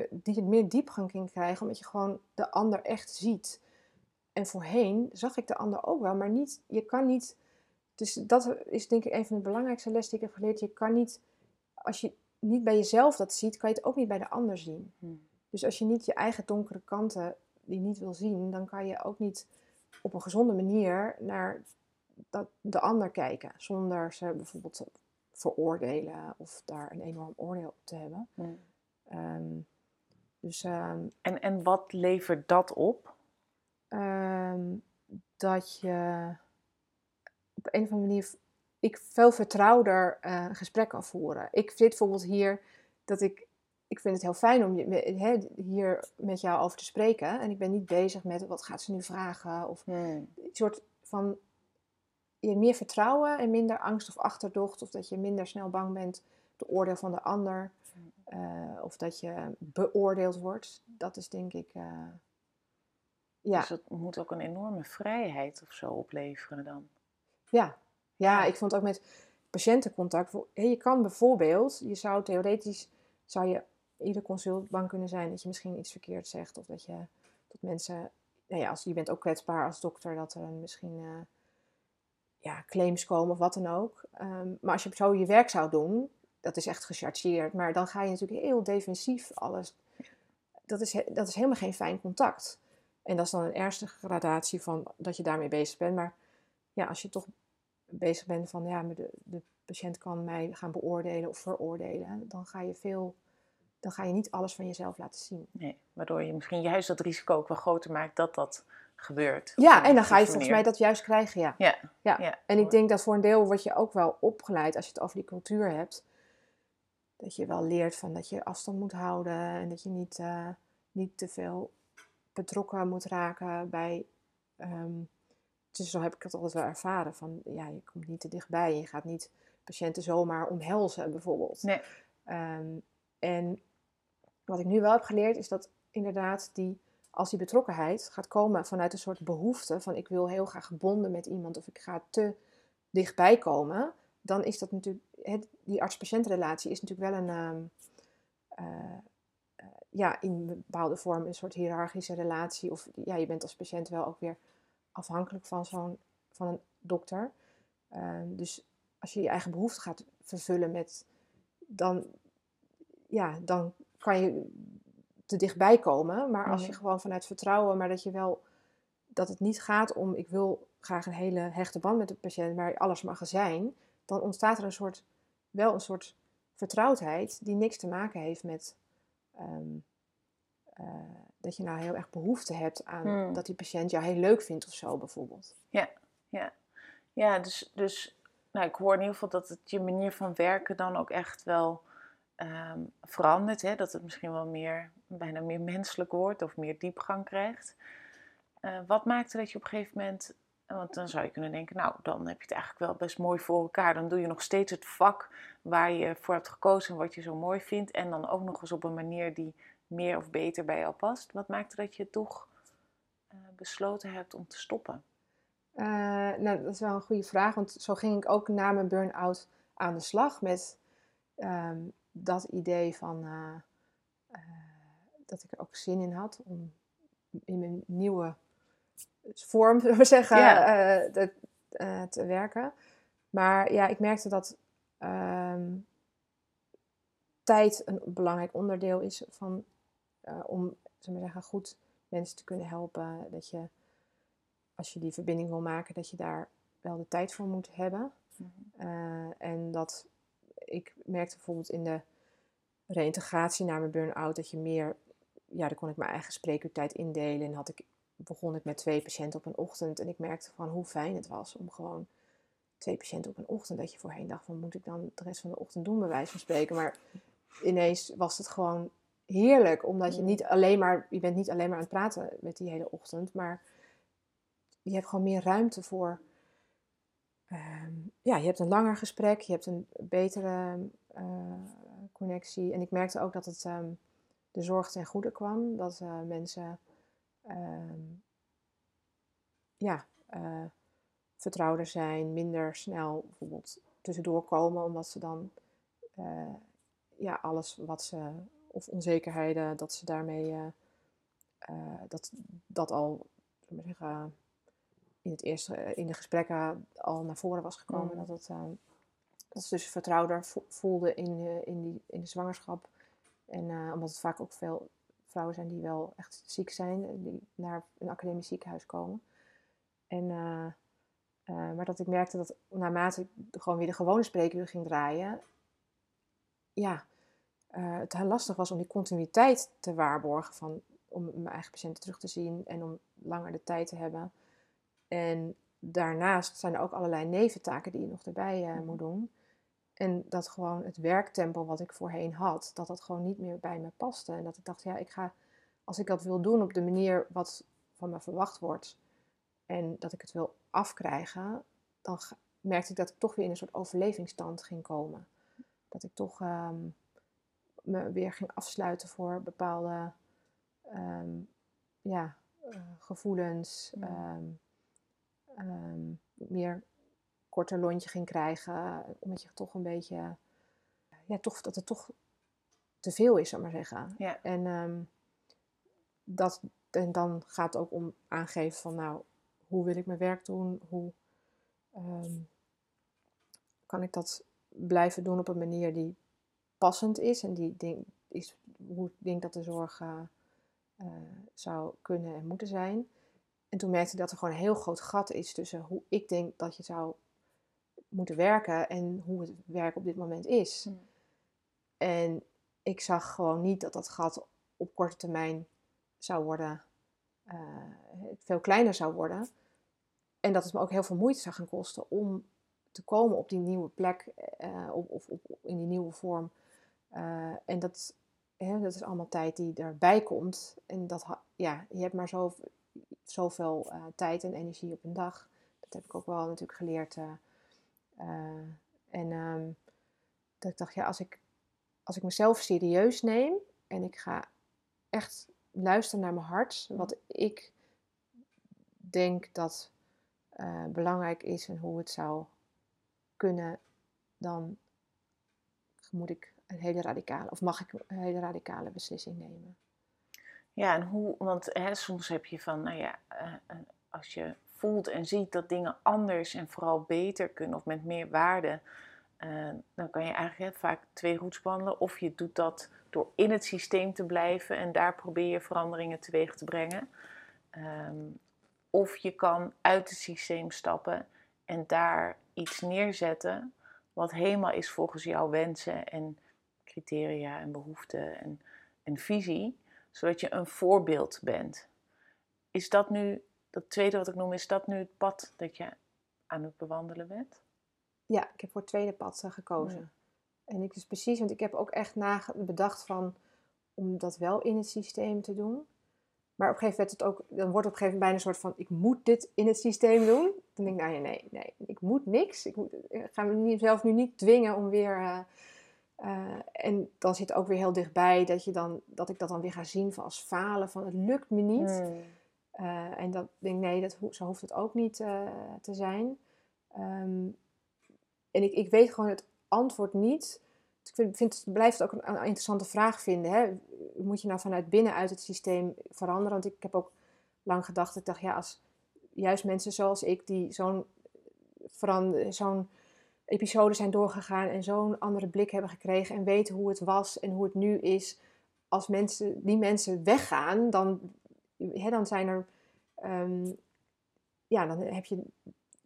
die meer diepgang ging krijgen, omdat je gewoon de ander echt ziet. En voorheen zag ik de ander ook wel, maar niet, je kan niet. Dus dat is denk ik een van de belangrijkste lessen die ik heb geleerd. Je kan niet, als je niet bij jezelf dat ziet, kan je het ook niet bij de ander zien. Hmm. Dus als je niet je eigen donkere kanten die niet wil zien, dan kan je ook niet op een gezonde manier naar dat, de ander kijken. Zonder ze bijvoorbeeld te veroordelen of daar een enorm oordeel op te hebben. Ehm, dus, ehm, en, en wat levert dat op? Ehm, dat je op een of andere manier ik veel vertrouwder uh, een gesprek kan voeren. Ik zit bijvoorbeeld hier dat ik, ik vind het heel fijn om je, hier met jou over te spreken. En ik ben niet bezig met wat gaat ze nu vragen. Of hmm. een soort van je meer vertrouwen en minder angst of achterdocht. Of dat je minder snel bang bent de oordeel van de ander. Eh, of dat je beoordeeld wordt. Dat is denk ik. Uh, ja. Dus het moet ook een enorme vrijheid of zo opleveren dan. Ja, ja, ik vond ook met patiëntencontact. Je kan bijvoorbeeld, je zou theoretisch, zou je ieder consult bang kunnen zijn dat je misschien iets verkeerd zegt. Of dat je dat mensen, nou ja, als, je bent ook kwetsbaar als dokter, dat er misschien uh, ja, claims komen of wat dan ook. Ehm, maar als je zo je werk zou doen, dat is echt gechargeerd. Maar dan ga je natuurlijk heel defensief alles. Dat is, dat is helemaal geen fijn contact. En dat is dan een ernstige gradatie van dat je daarmee bezig bent. Maar ja, als je toch bezig bent van ja, de, de patiënt kan mij gaan beoordelen of veroordelen, dan ga je veel, dan ga je niet alles van jezelf laten zien. Nee, waardoor je misschien juist dat risico ook wel groter maakt dat dat gebeurt. Ja, en dan ga je volgens mij dat juist krijgen, ja. Ja, ja. En ik denk dat voor een deel word je ook wel opgeleid als je het over die cultuur hebt. Dat je wel leert van dat je afstand moet houden en dat je niet, uh, niet te veel betrokken moet raken bij ehm, dus zo heb ik het altijd wel ervaren. Van ja, je komt niet te dichtbij. Je gaat niet patiënten zomaar omhelzen, bijvoorbeeld. Nee. Ehm, en wat ik nu wel heb geleerd, is dat inderdaad die, als die betrokkenheid gaat komen vanuit een soort behoefte van ik wil heel graag gebonden met iemand of ik ga te dichtbij komen, dan is dat natuurlijk, die arts-patiëntrelatie is natuurlijk wel een, ehm, eh, eh, ja, in bepaalde vorm een soort hiërarchische relatie. Of ja, je bent als patiënt wel ook weer afhankelijk van zo'n van een dokter. Ehm, dus als je je eigen behoefte gaat vervullen met, dan, ja, dan kan je te dichtbij komen. Maar als je gewoon vanuit vertrouwen, maar dat je wel, dat het niet gaat om, ik wil graag een hele hechte band met de patiënt, maar alles mag er zijn, dan ontstaat er een soort, wel een soort vertrouwdheid die niks te maken heeft met ehm, eh, dat je nou heel erg behoefte hebt aan hmm. dat die patiënt jou heel leuk vindt of zo bijvoorbeeld. Ja, ja. Ja, dus, dus nou, ik hoor in ieder geval dat het je manier van werken dan ook echt wel ehm, verandert. Hè? Dat het misschien wel meer, bijna meer menselijk wordt of meer diepgang krijgt. Uh, wat maakte dat je op een gegeven moment, want dan zou je kunnen denken, nou dan heb je het eigenlijk wel best mooi voor elkaar. Dan doe je nog steeds het vak waar je voor hebt gekozen en wat je zo mooi vindt. En dan ook nog eens op een manier die meer of beter bij jou past. Wat maakte dat je toch uh, besloten hebt om te stoppen? Uh, nou, dat is wel een goede vraag, want zo ging ik ook na mijn burn-out aan de slag met ehm, dat idee van uh, dat ik er ook zin in had om in mijn nieuwe vorm, zullen we zeggen, te, te, werken. Maar ja, ik merkte dat ehm, tijd een belangrijk onderdeel is van om maar zeggen, goed mensen te kunnen helpen. Dat je, als je die verbinding wil maken, dat je daar wel de tijd voor moet hebben. Mhm. Eh, en dat ik merkte bijvoorbeeld in de reïntegratie na mijn burn-out dat je meer, ja, dan kon ik mijn eigen spreekuurtijd indelen en had ik begon ik met twee patiënten op een ochtend. En ik merkte van hoe fijn het was om gewoon twee patiënten op een ochtend. Dat je voorheen dacht van moet ik dan de rest van de ochtend doen, bij wijze van spreken. Maar ineens was het gewoon heerlijk. Omdat je niet alleen maar, je bent niet alleen maar aan het praten met die hele ochtend. Maar je hebt gewoon meer ruimte voor. Ehm, ja, je hebt een langer gesprek, je hebt een betere uh, connectie. En ik merkte ook dat het ehm, de zorg ten goede kwam. Dat uh, mensen ehm, ja, uh, vertrouwder zijn, minder snel bijvoorbeeld tussendoor komen, omdat ze dan ja, alles wat ze, of onzekerheden, dat ze daarmee, dat, dat al, maar zeggen, in, het eerste, in de gesprekken al naar voren was gekomen. Mm. Dat, het, dat ze dus vertrouwder voelden in, in, die, in de zwangerschap. En uh, omdat het vaak ook veel vrouwen zijn die wel echt ziek zijn, die naar een academisch ziekenhuis komen. En, maar dat ik merkte dat naarmate ik gewoon weer de gewone spreekuur ging draaien, ja, het heel lastig was om die continuïteit te waarborgen van om mijn eigen patiënten terug te zien en om langer de tijd te hebben. En daarnaast zijn er ook allerlei neventaken die je nog erbij moet doen. En dat gewoon het werktempo wat ik voorheen had, dat dat gewoon niet meer bij me paste. En dat ik dacht, ja, ik ga, als ik dat wil doen op de manier wat van me verwacht wordt, en dat ik het wil afkrijgen, dan merkte ik dat ik toch weer in een soort overlevingsstand ging komen. Dat ik toch ehm, me weer ging afsluiten voor bepaalde ehm, ja, uh, gevoelens, um, meer korter lontje ging krijgen. Omdat je toch een beetje, ja, toch, dat het toch te veel is, zou maar zeggen. Ja. En, um, dat, en dan gaat het ook om aangeven van, nou, hoe wil ik mijn werk doen? Hoe um, kan ik dat blijven doen op een manier die passend is en die denk, is hoe ik denk dat de zorg uh, uh, zou kunnen en moeten zijn. En toen merkte ik dat er gewoon een heel groot gat is tussen hoe ik denk dat je zou moeten werken en hoe het werk op dit moment is. Hm. En ik zag gewoon niet dat dat gat op korte termijn zou worden, uh, veel kleiner zou worden. En dat het me ook heel veel moeite zou gaan kosten om te komen op die nieuwe plek uh, of, of, in die nieuwe vorm. Uh, en dat, hè, dat is allemaal tijd die erbij komt. En dat, ja, je hebt maar zo, zoveel tijd en energie op een dag. Dat heb ik ook wel natuurlijk geleerd uh, en um, dat ik dacht, ja, als ik, als ik mezelf serieus neem en ik ga echt luisteren naar mijn hart, wat ik denk dat belangrijk is en hoe het zou kunnen, dan moet ik een hele radicale, of mag ik een hele radicale beslissing nemen. Ja, en hoe, want hè, soms heb je van, nou ja, uh, als je voelt en ziet dat dingen anders en vooral beter kunnen of met meer waarde, uh, dan kan je eigenlijk vaak twee routes wandelen. Of je doet dat door in het systeem te blijven en daar probeer je veranderingen teweeg te brengen. Um, of je kan uit het systeem stappen en daar iets neerzetten wat helemaal is volgens jouw wensen en criteria en behoeften en, en visie, zodat je een voorbeeld bent. Is dat nu dat tweede wat ik noem, is dat nu het pad dat je aan het bewandelen bent? Ja, ik heb voor het tweede pad eh, gekozen. En ik is precies, want ik heb ook echt bedacht van om dat wel in het systeem te doen. Maar op een gegeven moment het ook, dan wordt op een gegeven moment bijna een soort van, ik moet dit in het systeem doen. Dan denk ik, nee, nee, nee, ik moet niks. Ik, moet, ik ga mezelf nu niet dwingen om weer... Uh, uh, en dan zit ook weer heel dichtbij dat, je dan, dat ik dat dan weer ga zien van als falen, van het lukt me niet. Hmm. Uh, en dat denk nee, dat zo hoeft het ook niet uh, te zijn. Um, en ik, ik weet gewoon het antwoord niet. Ik vind, vind het blijft ook een, een, interessante vraag vinden. Hè? Moet je nou vanuit binnenuit het systeem veranderen? Want ik heb ook lang gedacht, ik dacht ja, als juist mensen zoals ik die zo'n zo'n episode zijn doorgegaan en zo'n andere blik hebben gekregen en weten hoe het was en hoe het nu is, als mensen, die mensen weggaan, dan hè, dan zijn er, um, ja, dan heb je,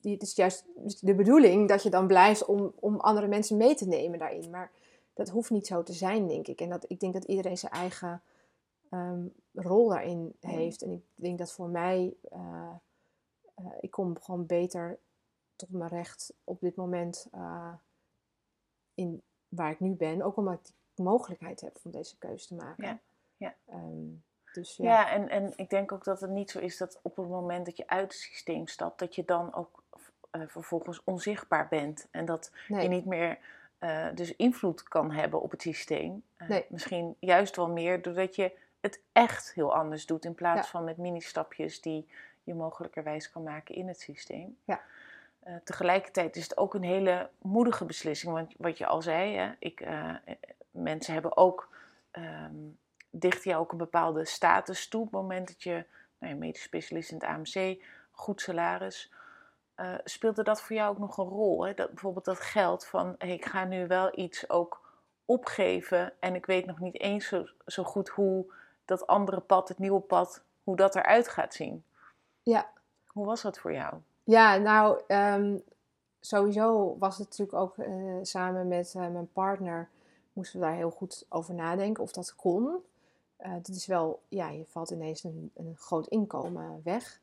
het is juist de bedoeling dat je dan blijft om, om andere mensen mee te nemen daarin. Maar dat hoeft niet zo te zijn, denk ik. En dat, ik denk dat iedereen zijn eigen ehm, rol daarin heeft. En ik denk dat voor mij, uh, ik kom gewoon beter tot mijn recht op dit moment in waar ik nu ben. Ook omdat ik de mogelijkheid heb om deze keuze te maken. Ja, ja. Ehm, dus, ja. ja, en, en ik denk ook dat het niet zo is dat op het moment dat je uit het systeem stapt, dat je dan ook uh, vervolgens onzichtbaar bent. En dat je niet meer uh, dus invloed kan hebben op het systeem. Uh, nee. Misschien juist wel meer doordat je het echt heel anders doet in plaats van met mini-stapjes die je mogelijkerwijs kan maken in het systeem. Ja. Tegelijkertijd is het ook een hele moedige beslissing, want wat je al zei, hè, ik, mensen hebben ook um, dicht je ook een bepaalde status toe. Op het moment dat je nou, medisch specialist in het AMC, goed salaris. Uh, speelde dat voor jou ook nog een rol? Hè? Dat, bijvoorbeeld dat geld van hey, ik ga nu wel iets ook opgeven en ik weet nog niet eens zo, zo goed hoe dat andere pad, het nieuwe pad, hoe dat eruit gaat zien. Ja. Hoe was dat voor jou? Ja, nou, um, sowieso was het natuurlijk ook uh, samen met uh, mijn partner, moesten we daar heel goed over nadenken of dat kon. Uh, dat is wel, ja, je valt ineens een, een groot inkomen weg.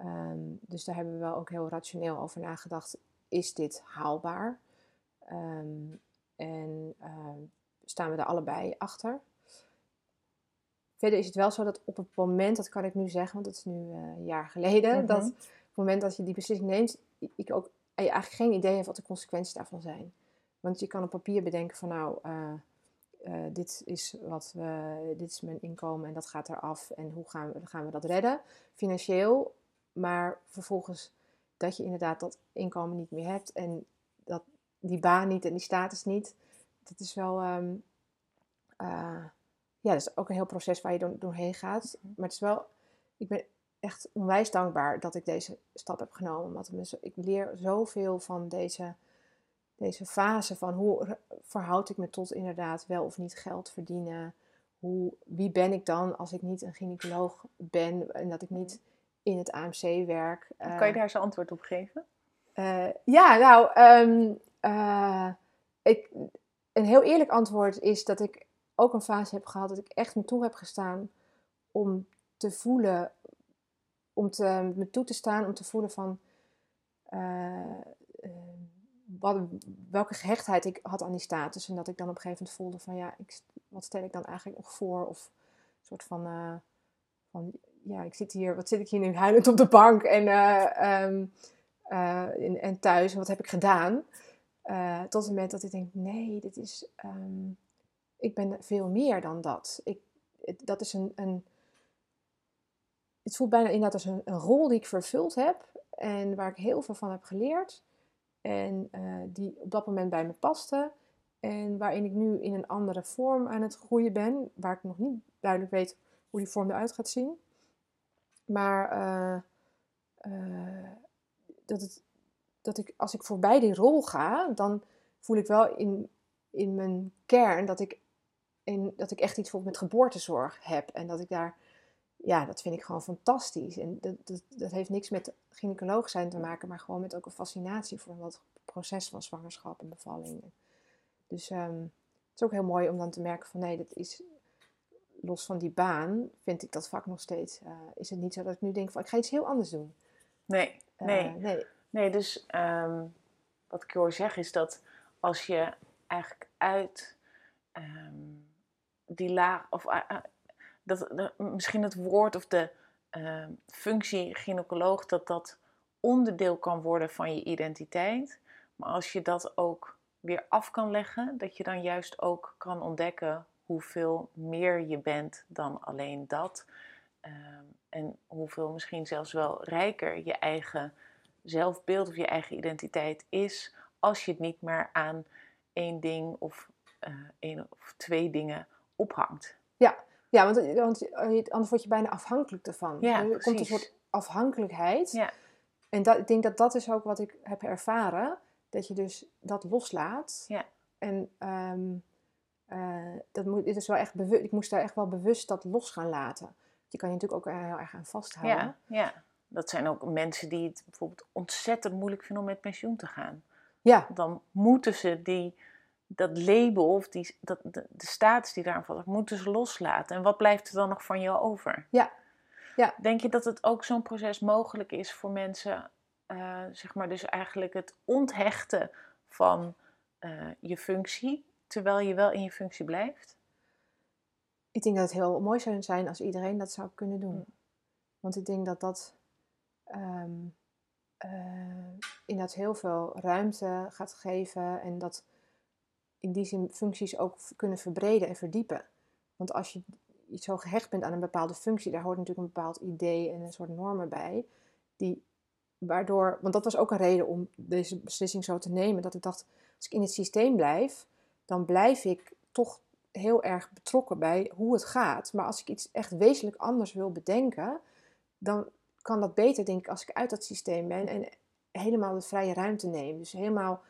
Um, dus daar hebben we wel ook heel rationeel over nagedacht. Is dit haalbaar? Um, en staan we er allebei achter? Verder is het wel zo dat op het moment, dat kan ik nu zeggen, want dat is nu een jaar geleden, mm -hmm. dat het moment dat je die beslissing neemt, ik ook eigenlijk geen idee heb wat de consequenties daarvan zijn. Want je kan op papier bedenken van nou, uh, uh, dit, is wat we, dit is mijn inkomen en dat gaat eraf en hoe gaan we, gaan we dat redden financieel. Maar vervolgens dat je inderdaad dat inkomen niet meer hebt en dat, die baan niet en die status niet. Dat is wel, um, uh, ja, dat is ook een heel proces waar je door, doorheen gaat. Maar het is wel, ik ben echt onwijs dankbaar dat ik deze stap heb genomen. Want ik leer zoveel van deze deze fase van hoe verhoud ik me tot inderdaad wel of niet geld verdienen. Hoe, wie ben ik dan als ik niet een gynaecoloog ben en dat ik niet in het AMC werk. kan je eh, daar eens antwoord op geven? Uh, ja, nou, um, uh, ik, een heel eerlijk antwoord is dat ik ook een fase heb gehad dat ik echt me toe heb gestaan om te voelen, om te, me toe te staan, om te voelen van wat, welke gehechtheid ik had aan die status. En dat ik dan op een gegeven moment voelde van ja, ik, wat stel ik dan eigenlijk nog voor? Of een soort van, uh, van ja, ik zit hier, wat zit ik hier nu huilend op de bank en, um, uh, en, thuis wat heb ik gedaan? tot het moment dat ik denk, nee, dit is, um, ik ben veel meer dan dat. Ik, dat is een, een, het voelt bijna inderdaad als een, rol die ik vervuld heb en waar ik heel veel van heb geleerd. En uh, die op dat moment bij me paste. En waarin ik nu in een andere vorm aan het groeien ben. Waar ik nog niet duidelijk weet hoe die vorm eruit gaat zien. Maar uh, uh, dat, het, dat ik, als ik voorbij die rol ga, dan voel ik wel in, in mijn kern dat ik, in, dat ik echt iets met geboortezorg heb. En dat ik daar ja, dat vind ik gewoon fantastisch. En dat, dat, dat heeft niks met gynaecoloog zijn te maken, maar gewoon met ook een fascinatie voor het proces van zwangerschap en bevalling. Dus um, het is ook heel mooi om dan te merken van nee, dat is los van die baan, vind ik dat vak nog steeds. Uh, is het niet zo dat ik nu denk van ik ga iets heel anders doen. Nee, nee. Uh, nee. nee, dus um, wat ik hoor zeggen is dat als je eigenlijk uit um, die laag, of dat, misschien het woord of de uh, functie gynaecoloog, dat dat onderdeel kan worden van je identiteit. Maar als je dat ook weer af kan leggen, dat je dan juist ook kan ontdekken hoeveel meer je bent dan alleen dat. Uh, en hoeveel misschien zelfs wel rijker je eigen zelfbeeld of je eigen identiteit is, als je het niet meer aan één ding of uh, één of twee dingen ophangt. Ja, ja, want, want anders word je bijna afhankelijk ervan. Ja, er komt een soort afhankelijkheid. Ja. En dat, ik denk dat dat is ook wat ik heb ervaren. Dat je dus dat loslaat. Ja. En um, uh, dat moet, dit is wel echt bewust, ik moest daar echt wel bewust dat los gaan laten. Je kan je natuurlijk ook heel erg aan vasthouden. Ja, ja. dat zijn ook mensen die het bijvoorbeeld ontzettend moeilijk vinden om met pensioen te gaan. Ja. Dan moeten ze die dat label of die, dat, de, de status die daaraan valt, moeten ze loslaten. En wat blijft er dan nog van jou over? Ja. ja. Denk je dat het ook zo'n proces mogelijk is voor mensen, uh, zeg maar, dus eigenlijk het onthechten van uh, je functie, terwijl je wel in je functie blijft? Ik denk dat het heel mooi zou zijn als iedereen dat zou kunnen doen. Hm. Want ik denk dat dat um, uh, inderdaad heel veel ruimte gaat geven en dat in die zin functies ook kunnen verbreden en verdiepen. Want als je zo gehecht bent aan een bepaalde functie, daar hoort natuurlijk een bepaald idee en een soort normen bij, die waardoor, want dat was ook een reden om deze beslissing zo te nemen, dat ik dacht, als ik in het systeem blijf, dan blijf ik toch heel erg betrokken bij hoe het gaat. Maar als ik iets echt wezenlijk anders wil bedenken, dan kan dat beter, denk ik, als ik uit dat systeem ben en helemaal de vrije ruimte neem. Dus helemaal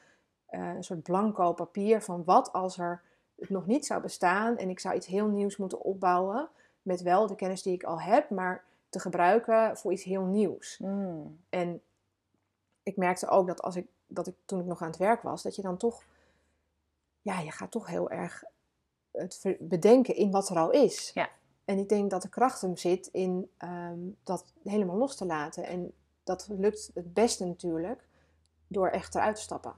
uh, een soort blanco papier van wat als er het nog niet zou bestaan en ik zou iets heel nieuws moeten opbouwen met wel de kennis die ik al heb, maar te gebruiken voor iets heel nieuws. Mm. En ik merkte ook dat als ik, dat ik toen ik nog aan het werk was, dat je dan toch, ja, je gaat toch heel erg het bedenken in wat er al is. Ja. En ik denk dat de kracht hem zit in um, dat helemaal los te laten. En dat lukt het beste natuurlijk door echt eruit te stappen.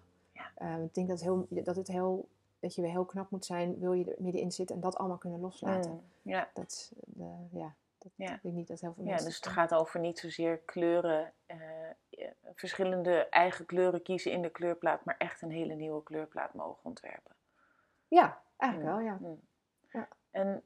Ja. Um, ik denk dat, heel, dat, het heel, dat je weer heel knap moet zijn, wil je er middenin zitten en dat allemaal kunnen loslaten. Mm, ja. Dat, de, ja, dat Ja. ik niet dat heel veel Ja, mensen... dus het gaat over niet zozeer kleuren, eh, eh, verschillende eigen kleuren kiezen in de kleurplaat, maar echt een hele nieuwe kleurplaat mogen ontwerpen. Ja, eigenlijk Mm, wel, ja. mm. Ja. En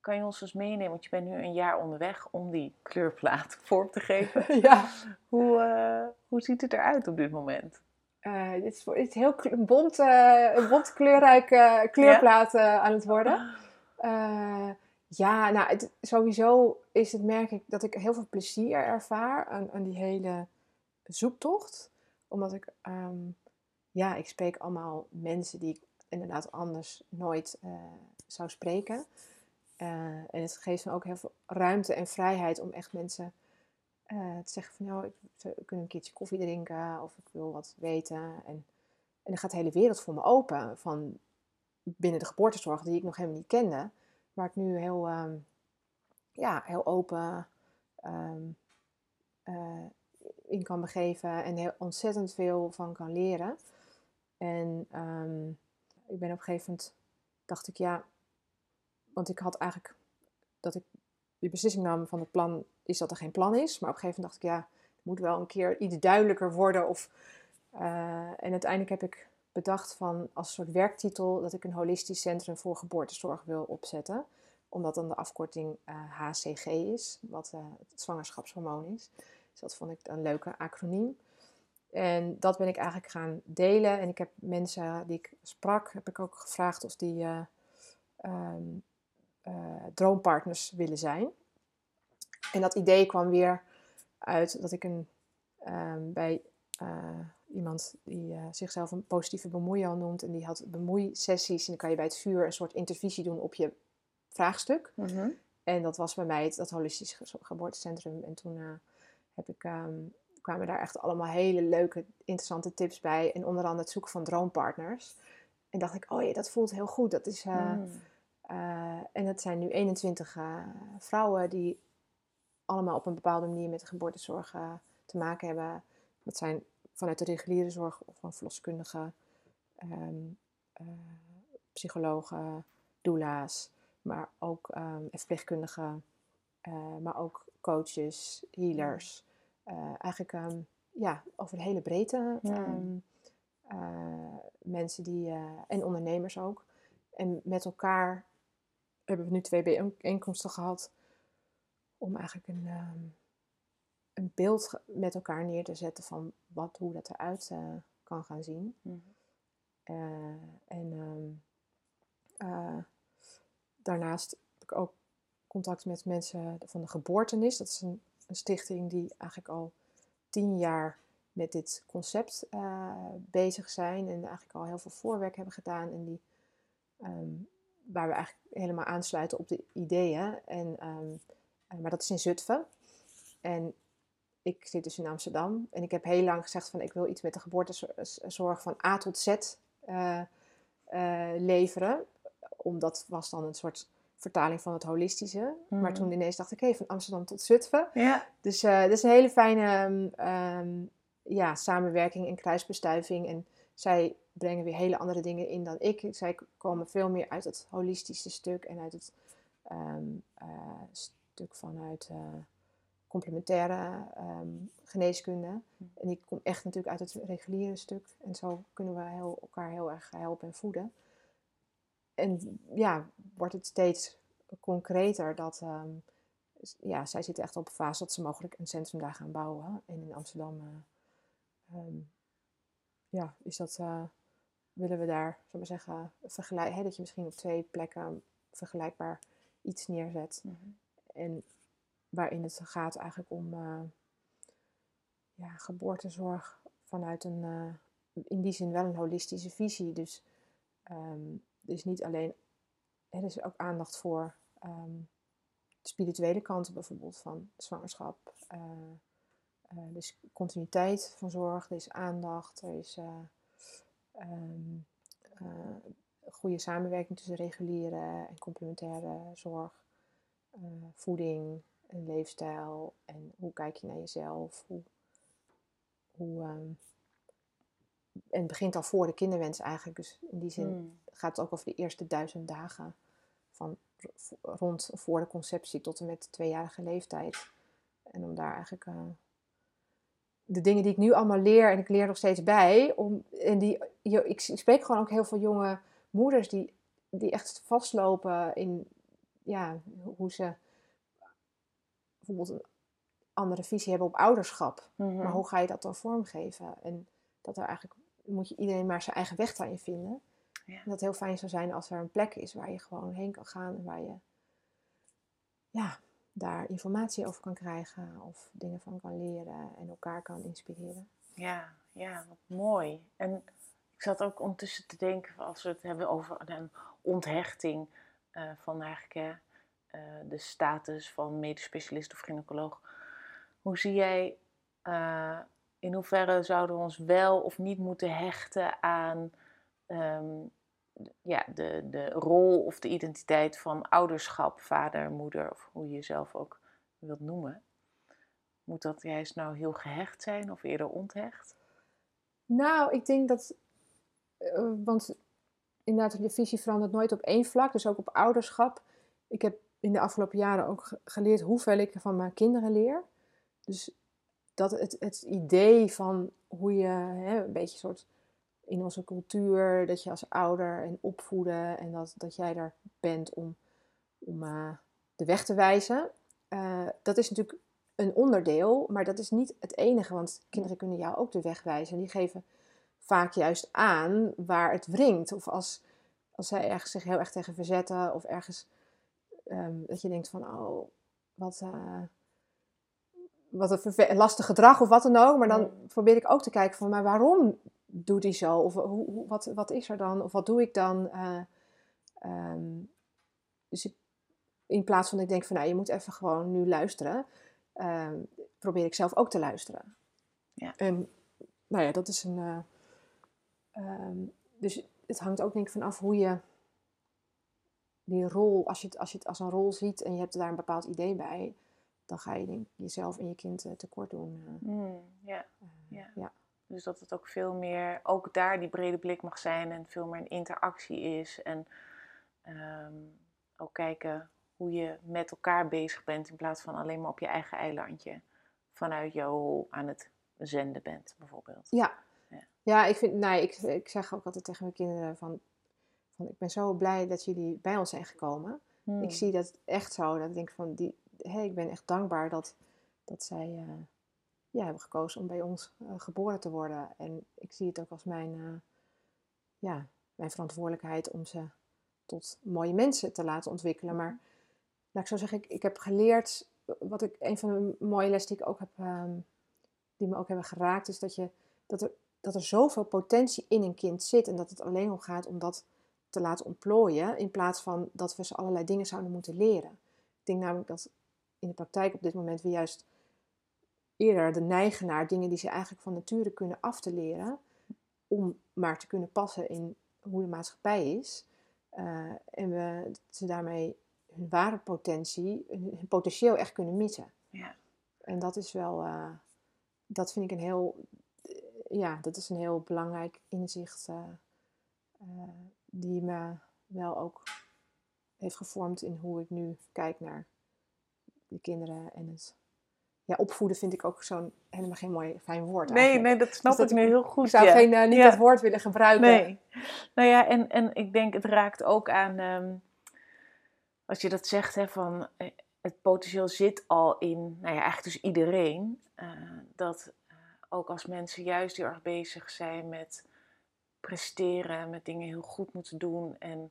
kan je ons eens meenemen, want je bent nu een jaar onderweg om die kleurplaat vorm te geven. ja. Hoe, eh, hoe ziet het eruit op dit moment? Eh, dit is, dit is heel bont, eh, een bont kleurrijke kleurplaat eh, aan het worden. Eh, ja, nou, het, sowieso is het, merk ik, dat ik heel veel plezier ervaar aan, aan die hele zoektocht. Omdat ik, ehm, ja, ik spreek allemaal mensen die ik inderdaad anders nooit zou spreken. En het geeft me ook heel veel ruimte en vrijheid om echt mensen eh, te zeggen van, nou, ik, we kunnen een keertje koffie drinken of ik wil wat weten. En, en dan gaat de hele wereld voor me open van binnen de geboortezorg die ik nog helemaal niet kende. Waar ik nu heel, ehm, ja, heel open ehm, eh, in kan begeven en heel ontzettend veel van kan leren. En ehm, ik ben op een gegeven moment, dacht ik ja, want ik had eigenlijk dat ik die beslissing nam van het plan is dat er geen plan is. Maar op een gegeven moment dacht ik ja, het moet wel een keer iets duidelijker worden. Of, eh, en uiteindelijk heb ik bedacht van als soort werktitel dat ik een holistisch centrum voor geboortezorg wil opzetten. Omdat dan de afkorting eh, HCG is, wat eh, het zwangerschapshormoon is. Dus dat vond ik een leuke acroniem. En dat ben ik eigenlijk gaan delen. En ik heb mensen die ik sprak, heb ik ook gevraagd of die eh, ehm, eh, droompartners willen zijn. En dat idee kwam weer uit dat ik een, ehm, bij eh, iemand die eh, zichzelf een positieve bemoeial noemt. En die had bemoeisessies. En dan kan je bij het vuur een soort intervisie doen op je vraagstuk. En dat was bij mij het, dat holistisch ge- geboortecentrum. En toen eh, heb ik, ehm, kwamen daar echt allemaal hele leuke, interessante tips bij. En onder andere het zoeken van droompartners. En dacht ik, oh ja, dat voelt heel goed. Dat is, Mm. Eh, en het zijn nu 21 eh, vrouwen die allemaal op een bepaalde manier met de geboortezorg te maken hebben. Dat zijn vanuit de reguliere zorg of van verloskundigen, ehm, eh, psychologen, doula's, maar ook ehm, en verpleegkundigen, maar ook coaches, healers. Eigenlijk ehm, ja, over de hele breedte. Ja. mensen die, en ondernemers ook. En met elkaar hebben we nu twee bijeenkomsten gehad om eigenlijk een, ehm, een beeld met elkaar neer te zetten van wat, hoe dat eruit eh, kan gaan zien. Mhm. Eh, en ehm, eh, daarnaast heb ik ook contact met mensen van de Geboortenis. Dat is een, een stichting die eigenlijk al tien jaar met dit concept bezig zijn. En eigenlijk al heel veel voorwerk hebben gedaan. En die, ehm, waar we eigenlijk helemaal aansluiten op de ideeën. En, ehm, eh, maar dat is in Zutphen. En ik zit dus in Amsterdam. En ik heb heel lang gezegd van ik wil iets met de geboortezorg van A tot Z eh, leveren. Omdat was dan een soort vertaling van het holistische. Maar Mhm. toen ineens dacht ik, hé, van Amsterdam tot Zutphen. Ja. Dus eh dat is een hele fijne ehm, ehm, ja, samenwerking en kruisbestuiving. En zij brengen weer hele andere dingen in dan ik. Zij komen veel meer uit het holistische stuk en uit het ehm, eh, stuk vanuit eh, complementaire ehm, geneeskunde. En ik kom echt natuurlijk uit het reguliere stuk. En zo kunnen we heel, elkaar heel erg helpen en voeden. En ja, wordt het steeds concreter dat... ehm, ja, zij zitten echt op een fase dat ze mogelijk een centrum daar gaan bouwen. En in Amsterdam eh, ja, is dat, willen we daar, zullen we zeggen, vergelijk, hè, dat je misschien op twee plekken vergelijkbaar iets neerzet. Mhm. En waarin het gaat eigenlijk om eh, ja, geboortezorg vanuit een, eh, in die zin wel een holistische visie. Dus ehm er is niet alleen, er is ook aandacht voor ehm, de spirituele kanten bijvoorbeeld van zwangerschap. eh, dus continuïteit van zorg, er is aandacht, er is eh, ehm, eh, goede samenwerking tussen reguliere en complementaire zorg, eh, voeding en leefstijl en hoe kijk je naar jezelf, hoe, hoe ehm, en het begint al voor de kinderwens eigenlijk, dus in die zin Mm. gaat het ook over de eerste duizend dagen van rond voor de conceptie tot en met de tweejarige leeftijd. En om daar eigenlijk eh, de dingen die ik nu allemaal leer, en ik leer nog steeds bij, om, en die, ik spreek gewoon ook heel veel jonge moeders die, die echt vastlopen in ja, hoe ze bijvoorbeeld een andere visie hebben op ouderschap. Mhm. Maar hoe ga je dat dan vormgeven? En dat er eigenlijk moet je iedereen maar zijn eigen weg daarin vinden. Ja. En dat het heel fijn zou zijn als er een plek is waar je gewoon heen kan gaan en waar je ja, daar informatie over kan krijgen of dingen van kan leren en elkaar kan inspireren. Ja, ja, wat mooi. En ik zat ook ondertussen te denken, als we het hebben over een onthechting eh, van eigenlijk eh, de status van medisch specialist of gynaecoloog. Hoe zie jij, eh, in hoeverre zouden we ons wel of niet moeten hechten aan ehm, ja, de, de rol of de identiteit van ouderschap, vader, moeder of hoe je jezelf ook wilt noemen? Moet dat juist nou heel gehecht zijn of eerder onthecht? Nou, ik denk dat, eh, want inderdaad, de visie verandert nooit op één vlak, dus ook op ouderschap. Ik heb in de afgelopen jaren ook ge- geleerd hoeveel ik van mijn kinderen leer. Dus dat het, het idee van hoe je hè, een beetje soort in onze cultuur, dat je als ouder en opvoeden en dat, dat jij er bent om, om eh, de weg te wijzen. eh, dat is natuurlijk een onderdeel, maar dat is niet het enige, want kinderen kunnen jou ook de weg wijzen. En die geven vaak juist aan waar het wringt. Of als, als zij ergens zich heel erg tegen verzetten, of ergens ehm, dat je denkt van, oh, wat, eh, wat een lastig gedrag of wat dan ook. Maar dan probeer ik ook te kijken van, maar waarom doet hij zo? Of hoe, hoe- wat, wat is er dan? Of wat doe ik dan? Eh, ehm, dus ik, in plaats van ik denk van, nou, je moet even gewoon nu luisteren, ehm, probeer ik zelf ook te luisteren. Ja. En nou ja, dat is een. eh, ehm, dus het hangt ook denk ik vanaf hoe je die rol, als je, het, als je het als een rol ziet en je hebt daar een bepaald idee bij, dan ga je denk jezelf en je kind eh, tekort doen. ja. eh, Ja. Dus dat het ook veel meer, ook daar die brede blik mag zijn en veel meer een interactie is. En ehm, ook kijken hoe je met elkaar bezig bent in plaats van alleen maar op je eigen eilandje vanuit jouw rol aan het zenden bent, bijvoorbeeld. Ja. Ja. Ja, ik, vind, nee, ik, ik zeg ook altijd tegen mijn kinderen van, van ik ben zo blij dat jullie bij ons zijn gekomen. Hmm. Ik zie dat echt zo. Dat ik denk van, die, hey, ik ben echt dankbaar dat, dat zij eh, ja, hebben gekozen om bij ons eh, geboren te worden. En ik zie het ook als mijn, eh, ja, mijn verantwoordelijkheid om ze tot mooie mensen te laten ontwikkelen. Maar laat ik zo zeggen, ik, ik heb geleerd, wat ik, een van de mooie lessen die ik ook heb, ehm, die me ook hebben geraakt, is dat, je, dat, er, dat er zoveel potentie in een kind zit en dat het alleen om gaat om dat te laten ontplooien, in plaats van dat we ze allerlei dingen zouden moeten leren. Ik denk namelijk dat in de praktijk op dit moment we juist eerder de neigen naar dingen die ze eigenlijk van nature kunnen af te leren, om maar te kunnen passen in hoe de maatschappij is. Eh, en we, ze daarmee hun ware potentie, hun, potentieel echt kunnen missen. Ja. En dat is wel, eh, dat vind ik een heel, ja, dat is een heel belangrijk inzicht eh, eh, die me wel ook heeft gevormd in hoe ik nu kijk naar de kinderen en het. Ja, opvoeden vind ik ook zo'n helemaal geen mooi fijn woord. Nee, eigenlijk. nee, dat snap Dus dat ik nu heel goed. Ik zou ja. geen, eh, niet Ja. dat woord willen gebruiken. Nee. Nou ja, en, en ik denk het raakt ook aan, ehm, als je dat zegt, hè, van eh, het potentieel zit al in, nou ja, eigenlijk dus iedereen. eh, dat ook als mensen juist heel erg bezig zijn met presteren, met dingen heel goed moeten doen. En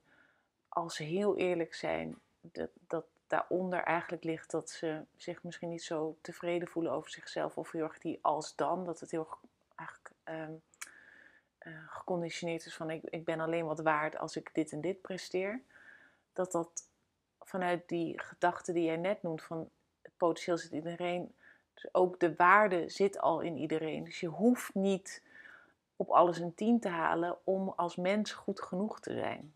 als ze heel eerlijk zijn, dat, dat daaronder eigenlijk ligt dat ze zich misschien niet zo tevreden voelen over zichzelf. Of heel erg die als dan, dat het heel eigenlijk ehm, eh, geconditioneerd is van ik, ik ben alleen wat waard als ik dit en dit presteer. Dat dat vanuit die gedachte die jij net noemt van het potentieel zit in iedereen. Dus ook de waarde zit al in iedereen. Dus je hoeft niet op alles een tien te halen om als mens goed genoeg te zijn.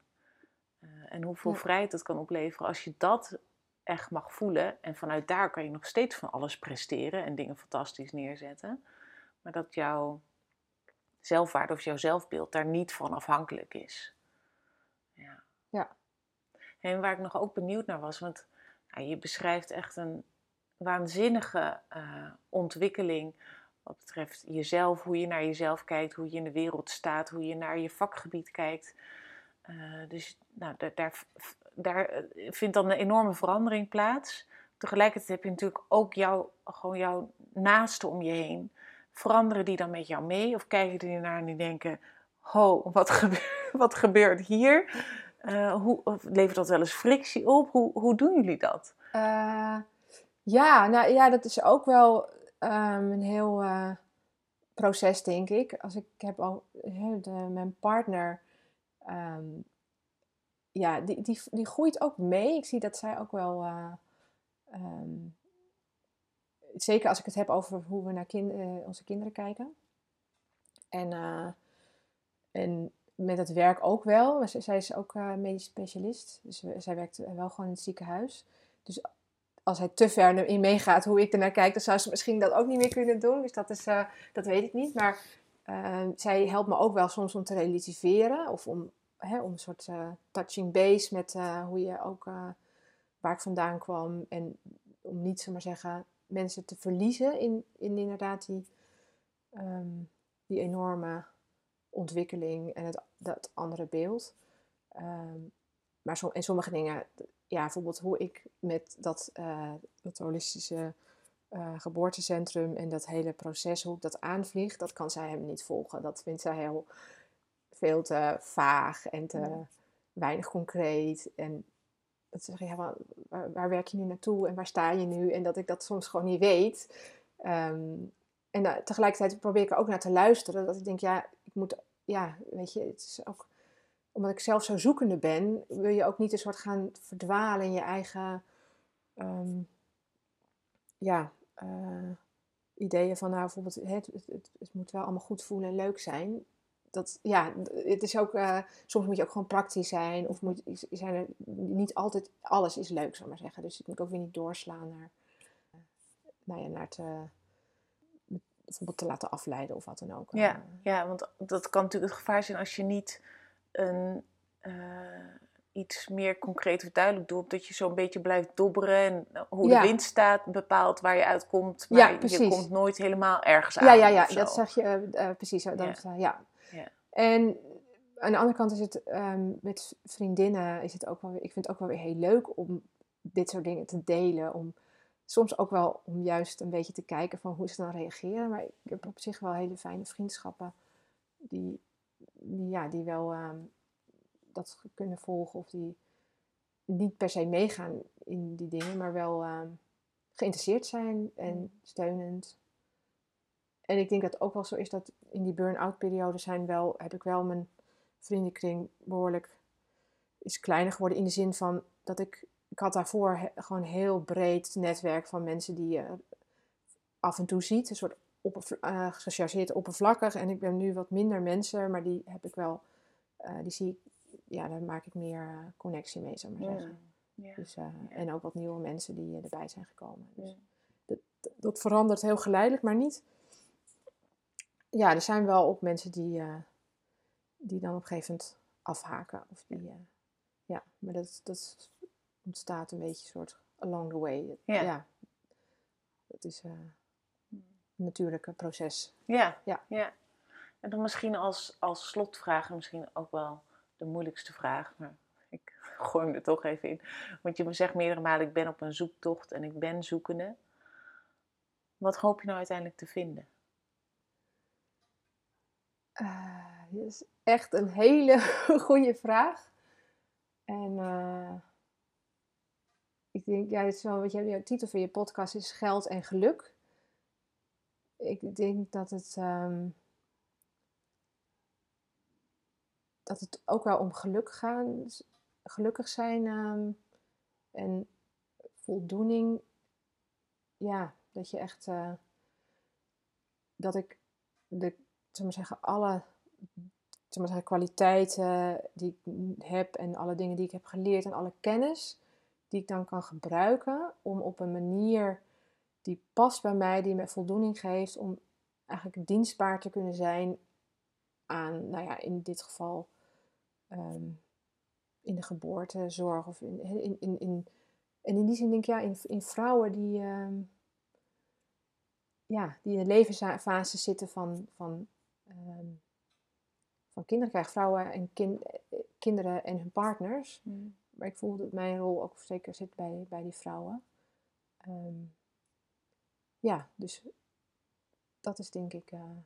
Eh, en hoeveel Ja. vrijheid dat kan opleveren als je dat echt mag voelen. En vanuit daar kan je nog steeds van alles presteren en dingen fantastisch neerzetten. Maar dat jouw zelfwaarde of jouw zelfbeeld daar niet van afhankelijk is. Ja. Ja. En waar ik nog ook benieuwd naar was, want nou, je beschrijft echt een waanzinnige eh, ontwikkeling wat betreft jezelf, hoe je naar jezelf kijkt, hoe je in de wereld staat, hoe je naar je vakgebied kijkt. Eh, dus nou, daar, daar, daar eh, vindt dan een enorme verandering plaats. Tegelijkertijd heb je natuurlijk ook jouw, gewoon jouw naasten om je heen. Veranderen die dan met jou mee? Of kijken die ernaar en die denken: Ho, wat, gebe- wat gebeurt hier? Eh, hoe, levert dat wel eens frictie op? Hoe, hoe doen jullie dat? Eh, ja, nou ja, dat is ook wel ehm, een heel proces, denk ik. Als ik heb al de, mijn partner, ehm, ja, die, die, die groeit ook mee. Ik zie dat zij ook wel, eh, ehm, zeker als ik het heb over hoe we naar kin- eh, onze kinderen kijken. En, eh, en met het werk ook wel. Zij is ook medisch specialist. Dus zij werkt wel gewoon in het ziekenhuis. Dus als hij te ver erin meegaat hoe ik ernaar kijk, dan zou ze misschien dat ook niet meer kunnen doen. Dus dat, is, dat weet ik niet. Maar eh, zij helpt me ook wel soms om te relativeren. Of om, hè, om een soort eh, touching base met eh, hoe je ook eh, waar ik vandaan kwam. En om niet, zomaar zeggen, mensen te verliezen in, in inderdaad die, ehm, die enorme ontwikkeling en het, dat andere beeld. Ehm, maar som, en sommige dingen, ja, bijvoorbeeld hoe ik met dat, dat holistische geboortecentrum en dat hele proces, hoe ik dat aanvlieg, dat kan zij hem niet volgen. Dat vindt zij heel veel te vaag en te Ja. weinig concreet. En dat zeg je, ja, waar, waar, werk je nu naartoe en waar sta je nu? En dat ik dat soms gewoon niet weet. Ehm, en uh, tegelijkertijd probeer ik er ook naar te luisteren. Dat ik denk, ja, ik moet, ja, weet je, het is ook omdat ik zelf zo zoekende ben, wil je ook niet een soort gaan verdwalen in je eigen um, ja, uh, ideeën van nou bijvoorbeeld het, het, het, moet wel allemaal goed voelen en leuk zijn. Dat, ja, het is ook, uh, soms moet je ook gewoon praktisch zijn of moet, zijn er niet altijd, alles is leuk, zou maar zeggen. Dus ik moet ook weer niet doorslaan naar, uh, nou ja, naar te, bijvoorbeeld te laten afleiden of wat dan ook. Ja, ja, want dat kan natuurlijk het gevaar zijn als je niet een, uh, iets meer concreet of duidelijk doet. Dat je zo'n beetje blijft dobberen en hoe ja. de wind staat bepaalt waar je uitkomt. Maar ja, je komt nooit helemaal ergens aan. Ja, ja, ja dat zeg je precies. Dat, ja. ja. Ja. En aan de andere kant is het um, met vriendinnen, is het ook wel weer, ik vind het ook wel weer heel leuk om dit soort dingen te delen. Om soms ook wel om juist een beetje te kijken van hoe ze dan reageren. Maar ik heb op zich wel hele fijne vriendschappen die, die ja, die wel um, dat kunnen volgen of die niet per se meegaan in die dingen, maar wel um, geïnteresseerd zijn en steunend. En ik denk dat het ook wel zo is dat in die burn-out periode zijn wel, heb ik wel mijn vriendenkring behoorlijk is kleiner geworden in de zin van dat ik, ik had daarvoor he, gewoon een heel breed netwerk van mensen die je af en toe ziet, een soort uh, gechargeerd oppervlakkig. En ik ben nu wat minder mensen, maar die heb ik wel, uh, die zie ik ja, daar maak ik meer eh, connectie mee, zou ik maar zeggen. Ja. Dus, eh, En ook wat nieuwe mensen die eh, erbij zijn gekomen. Dus dat, dat verandert heel geleidelijk, maar niet. Ja, er zijn wel ook mensen die, eh, die dan op een gegeven moment afhaken. Of die, eh, ja, maar dat, dat ontstaat een beetje soort along the way. Ja. dat is eh, een natuurlijke proces. Ja, Ja. ja. En dan misschien als, als slotvraag, misschien ook wel de moeilijkste vraag, maar ik gooi hem er toch even in. Want je zegt meerdere malen, ik ben op een zoektocht en ik ben zoekende. Wat hoop je nou uiteindelijk te vinden? Dat is echt een hele goede vraag. En eh, ik denk, ja, dit is wel wat jouw titel van je podcast is geld en geluk. Ik denk dat het ehm, dat het ook wel om geluk gaan, gelukkig zijn ehm, en voldoening. Ja, dat je echt eh, dat ik de maar zeggen, alle maar zeggen, kwaliteiten die ik heb en alle dingen die ik heb geleerd en alle kennis die ik dan kan gebruiken om op een manier die past bij mij, die me voldoening geeft, om eigenlijk dienstbaar te kunnen zijn aan, nou ja, in dit geval ehm, in de geboortezorg of in, in, in, in en in die zin denk ik, ja, in, in vrouwen die, ehm, ja, die in de levensfase zitten van, van, ehm, van vrouwen en kin- eh, kinderen en hun partners. Maar ik voel dat mijn rol ook zeker zit bij, bij die vrouwen. Ehm, ja, dus dat is denk ik eh,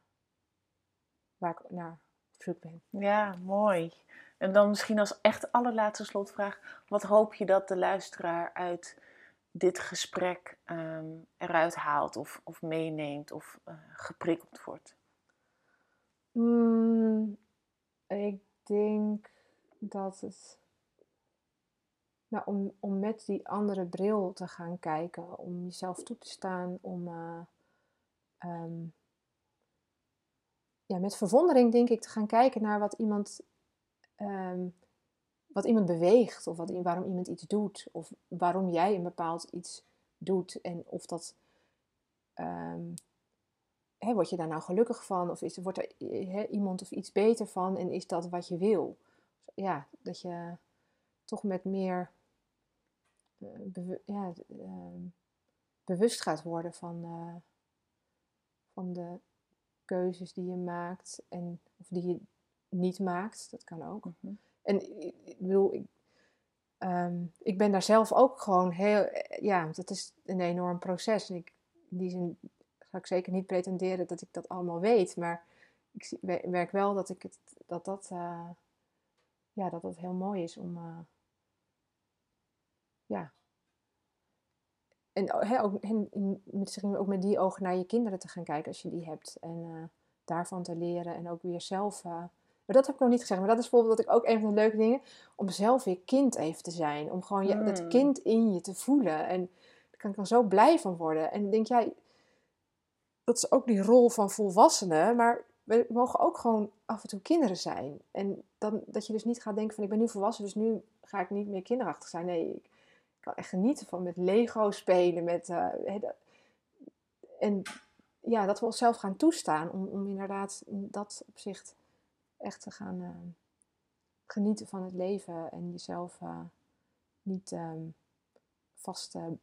waar ik naar op zoek ben. Ja, mooi. En dan misschien als echt allerlaatste slotvraag. Wat hoop je dat de luisteraar uit dit gesprek ehm, eruit haalt of, of meeneemt of eh, geprikkeld wordt? Mm, ik denk dat het. Nou, om, om met die andere bril te gaan kijken, om jezelf toe te staan, om eh, ehm, ja, met verwondering denk ik te gaan kijken naar wat iemand, ehm, wat iemand beweegt, of wat, waarom iemand iets doet, of waarom jij een bepaald iets doet en of dat. ehm, hè, word je daar nou gelukkig van? Of is, wordt er eh, hè, iemand of iets beter van? En is dat wat je wil? Ja, dat je toch met meer eh, ja, ehm, bewust gaat worden van, eh, van de keuzes die je maakt en of die je niet maakt. Dat kan ook. En ik, ik bedoel, ik, ehm, ik ben daar zelf ook gewoon heel, ja, dat is een enorm proces. En ik, in die zin ga ik zeker niet pretenderen dat ik dat allemaal weet, maar ik merk wel dat ik het, dat dat, eh, ja, dat dat heel mooi is om, eh, ja. En o- hè, ook, en misschien ook met die ogen naar je kinderen te gaan kijken als je die hebt. En eh, daarvan te leren en ook weer zelf. maar dat heb ik nog niet gezegd. Maar dat is bijvoorbeeld dat ik ook een van de leuke dingen. Om zelf weer kind even te zijn. Om gewoon je, dat Mm. kind in je te voelen. En daar kan ik dan zo blij van worden. En denk jij, dat is ook die rol van volwassenen. Maar we mogen ook gewoon af en toe kinderen zijn. En dan, dat je dus niet gaat denken van ik ben nu volwassen, dus nu ga ik niet meer kinderachtig zijn. Nee, ik kan echt genieten van met Lego spelen. Met, dat- en ja, dat we onszelf gaan toestaan om, om inderdaad in dat opzicht echt te gaan eh, genieten van het leven en jezelf eh, niet ehm, vast te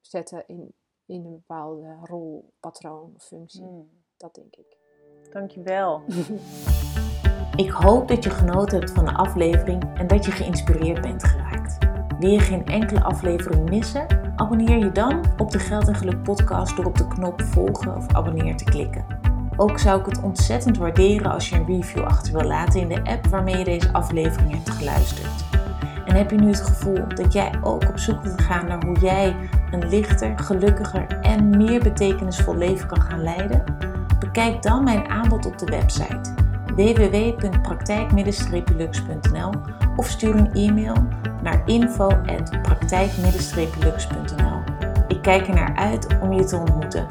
zetten in, in een bepaalde rol, patroon of functie. Hmm. Dat denk ik. Dankjewel. Ik hoop dat je genoten hebt van de aflevering en dat je geïnspireerd bent geraakt. Wil je geen enkele aflevering missen? Abonneer je dan op de Geld en Geluk podcast door op de knop volgen of abonneer te klikken. Ook zou ik het ontzettend waarderen als je een review achter wil laten in de app waarmee je deze aflevering hebt geluisterd. En heb je nu het gevoel dat jij ook op zoek wilt gaan naar hoe jij een lichter, gelukkiger en meer betekenisvol leven kan gaan leiden? Bekijk dan mijn aanbod op de website www.praktijk-lux.nl of stuur een e-mail naar info.praktijk-lux.nl. Ik kijk er naar uit om je te ontmoeten.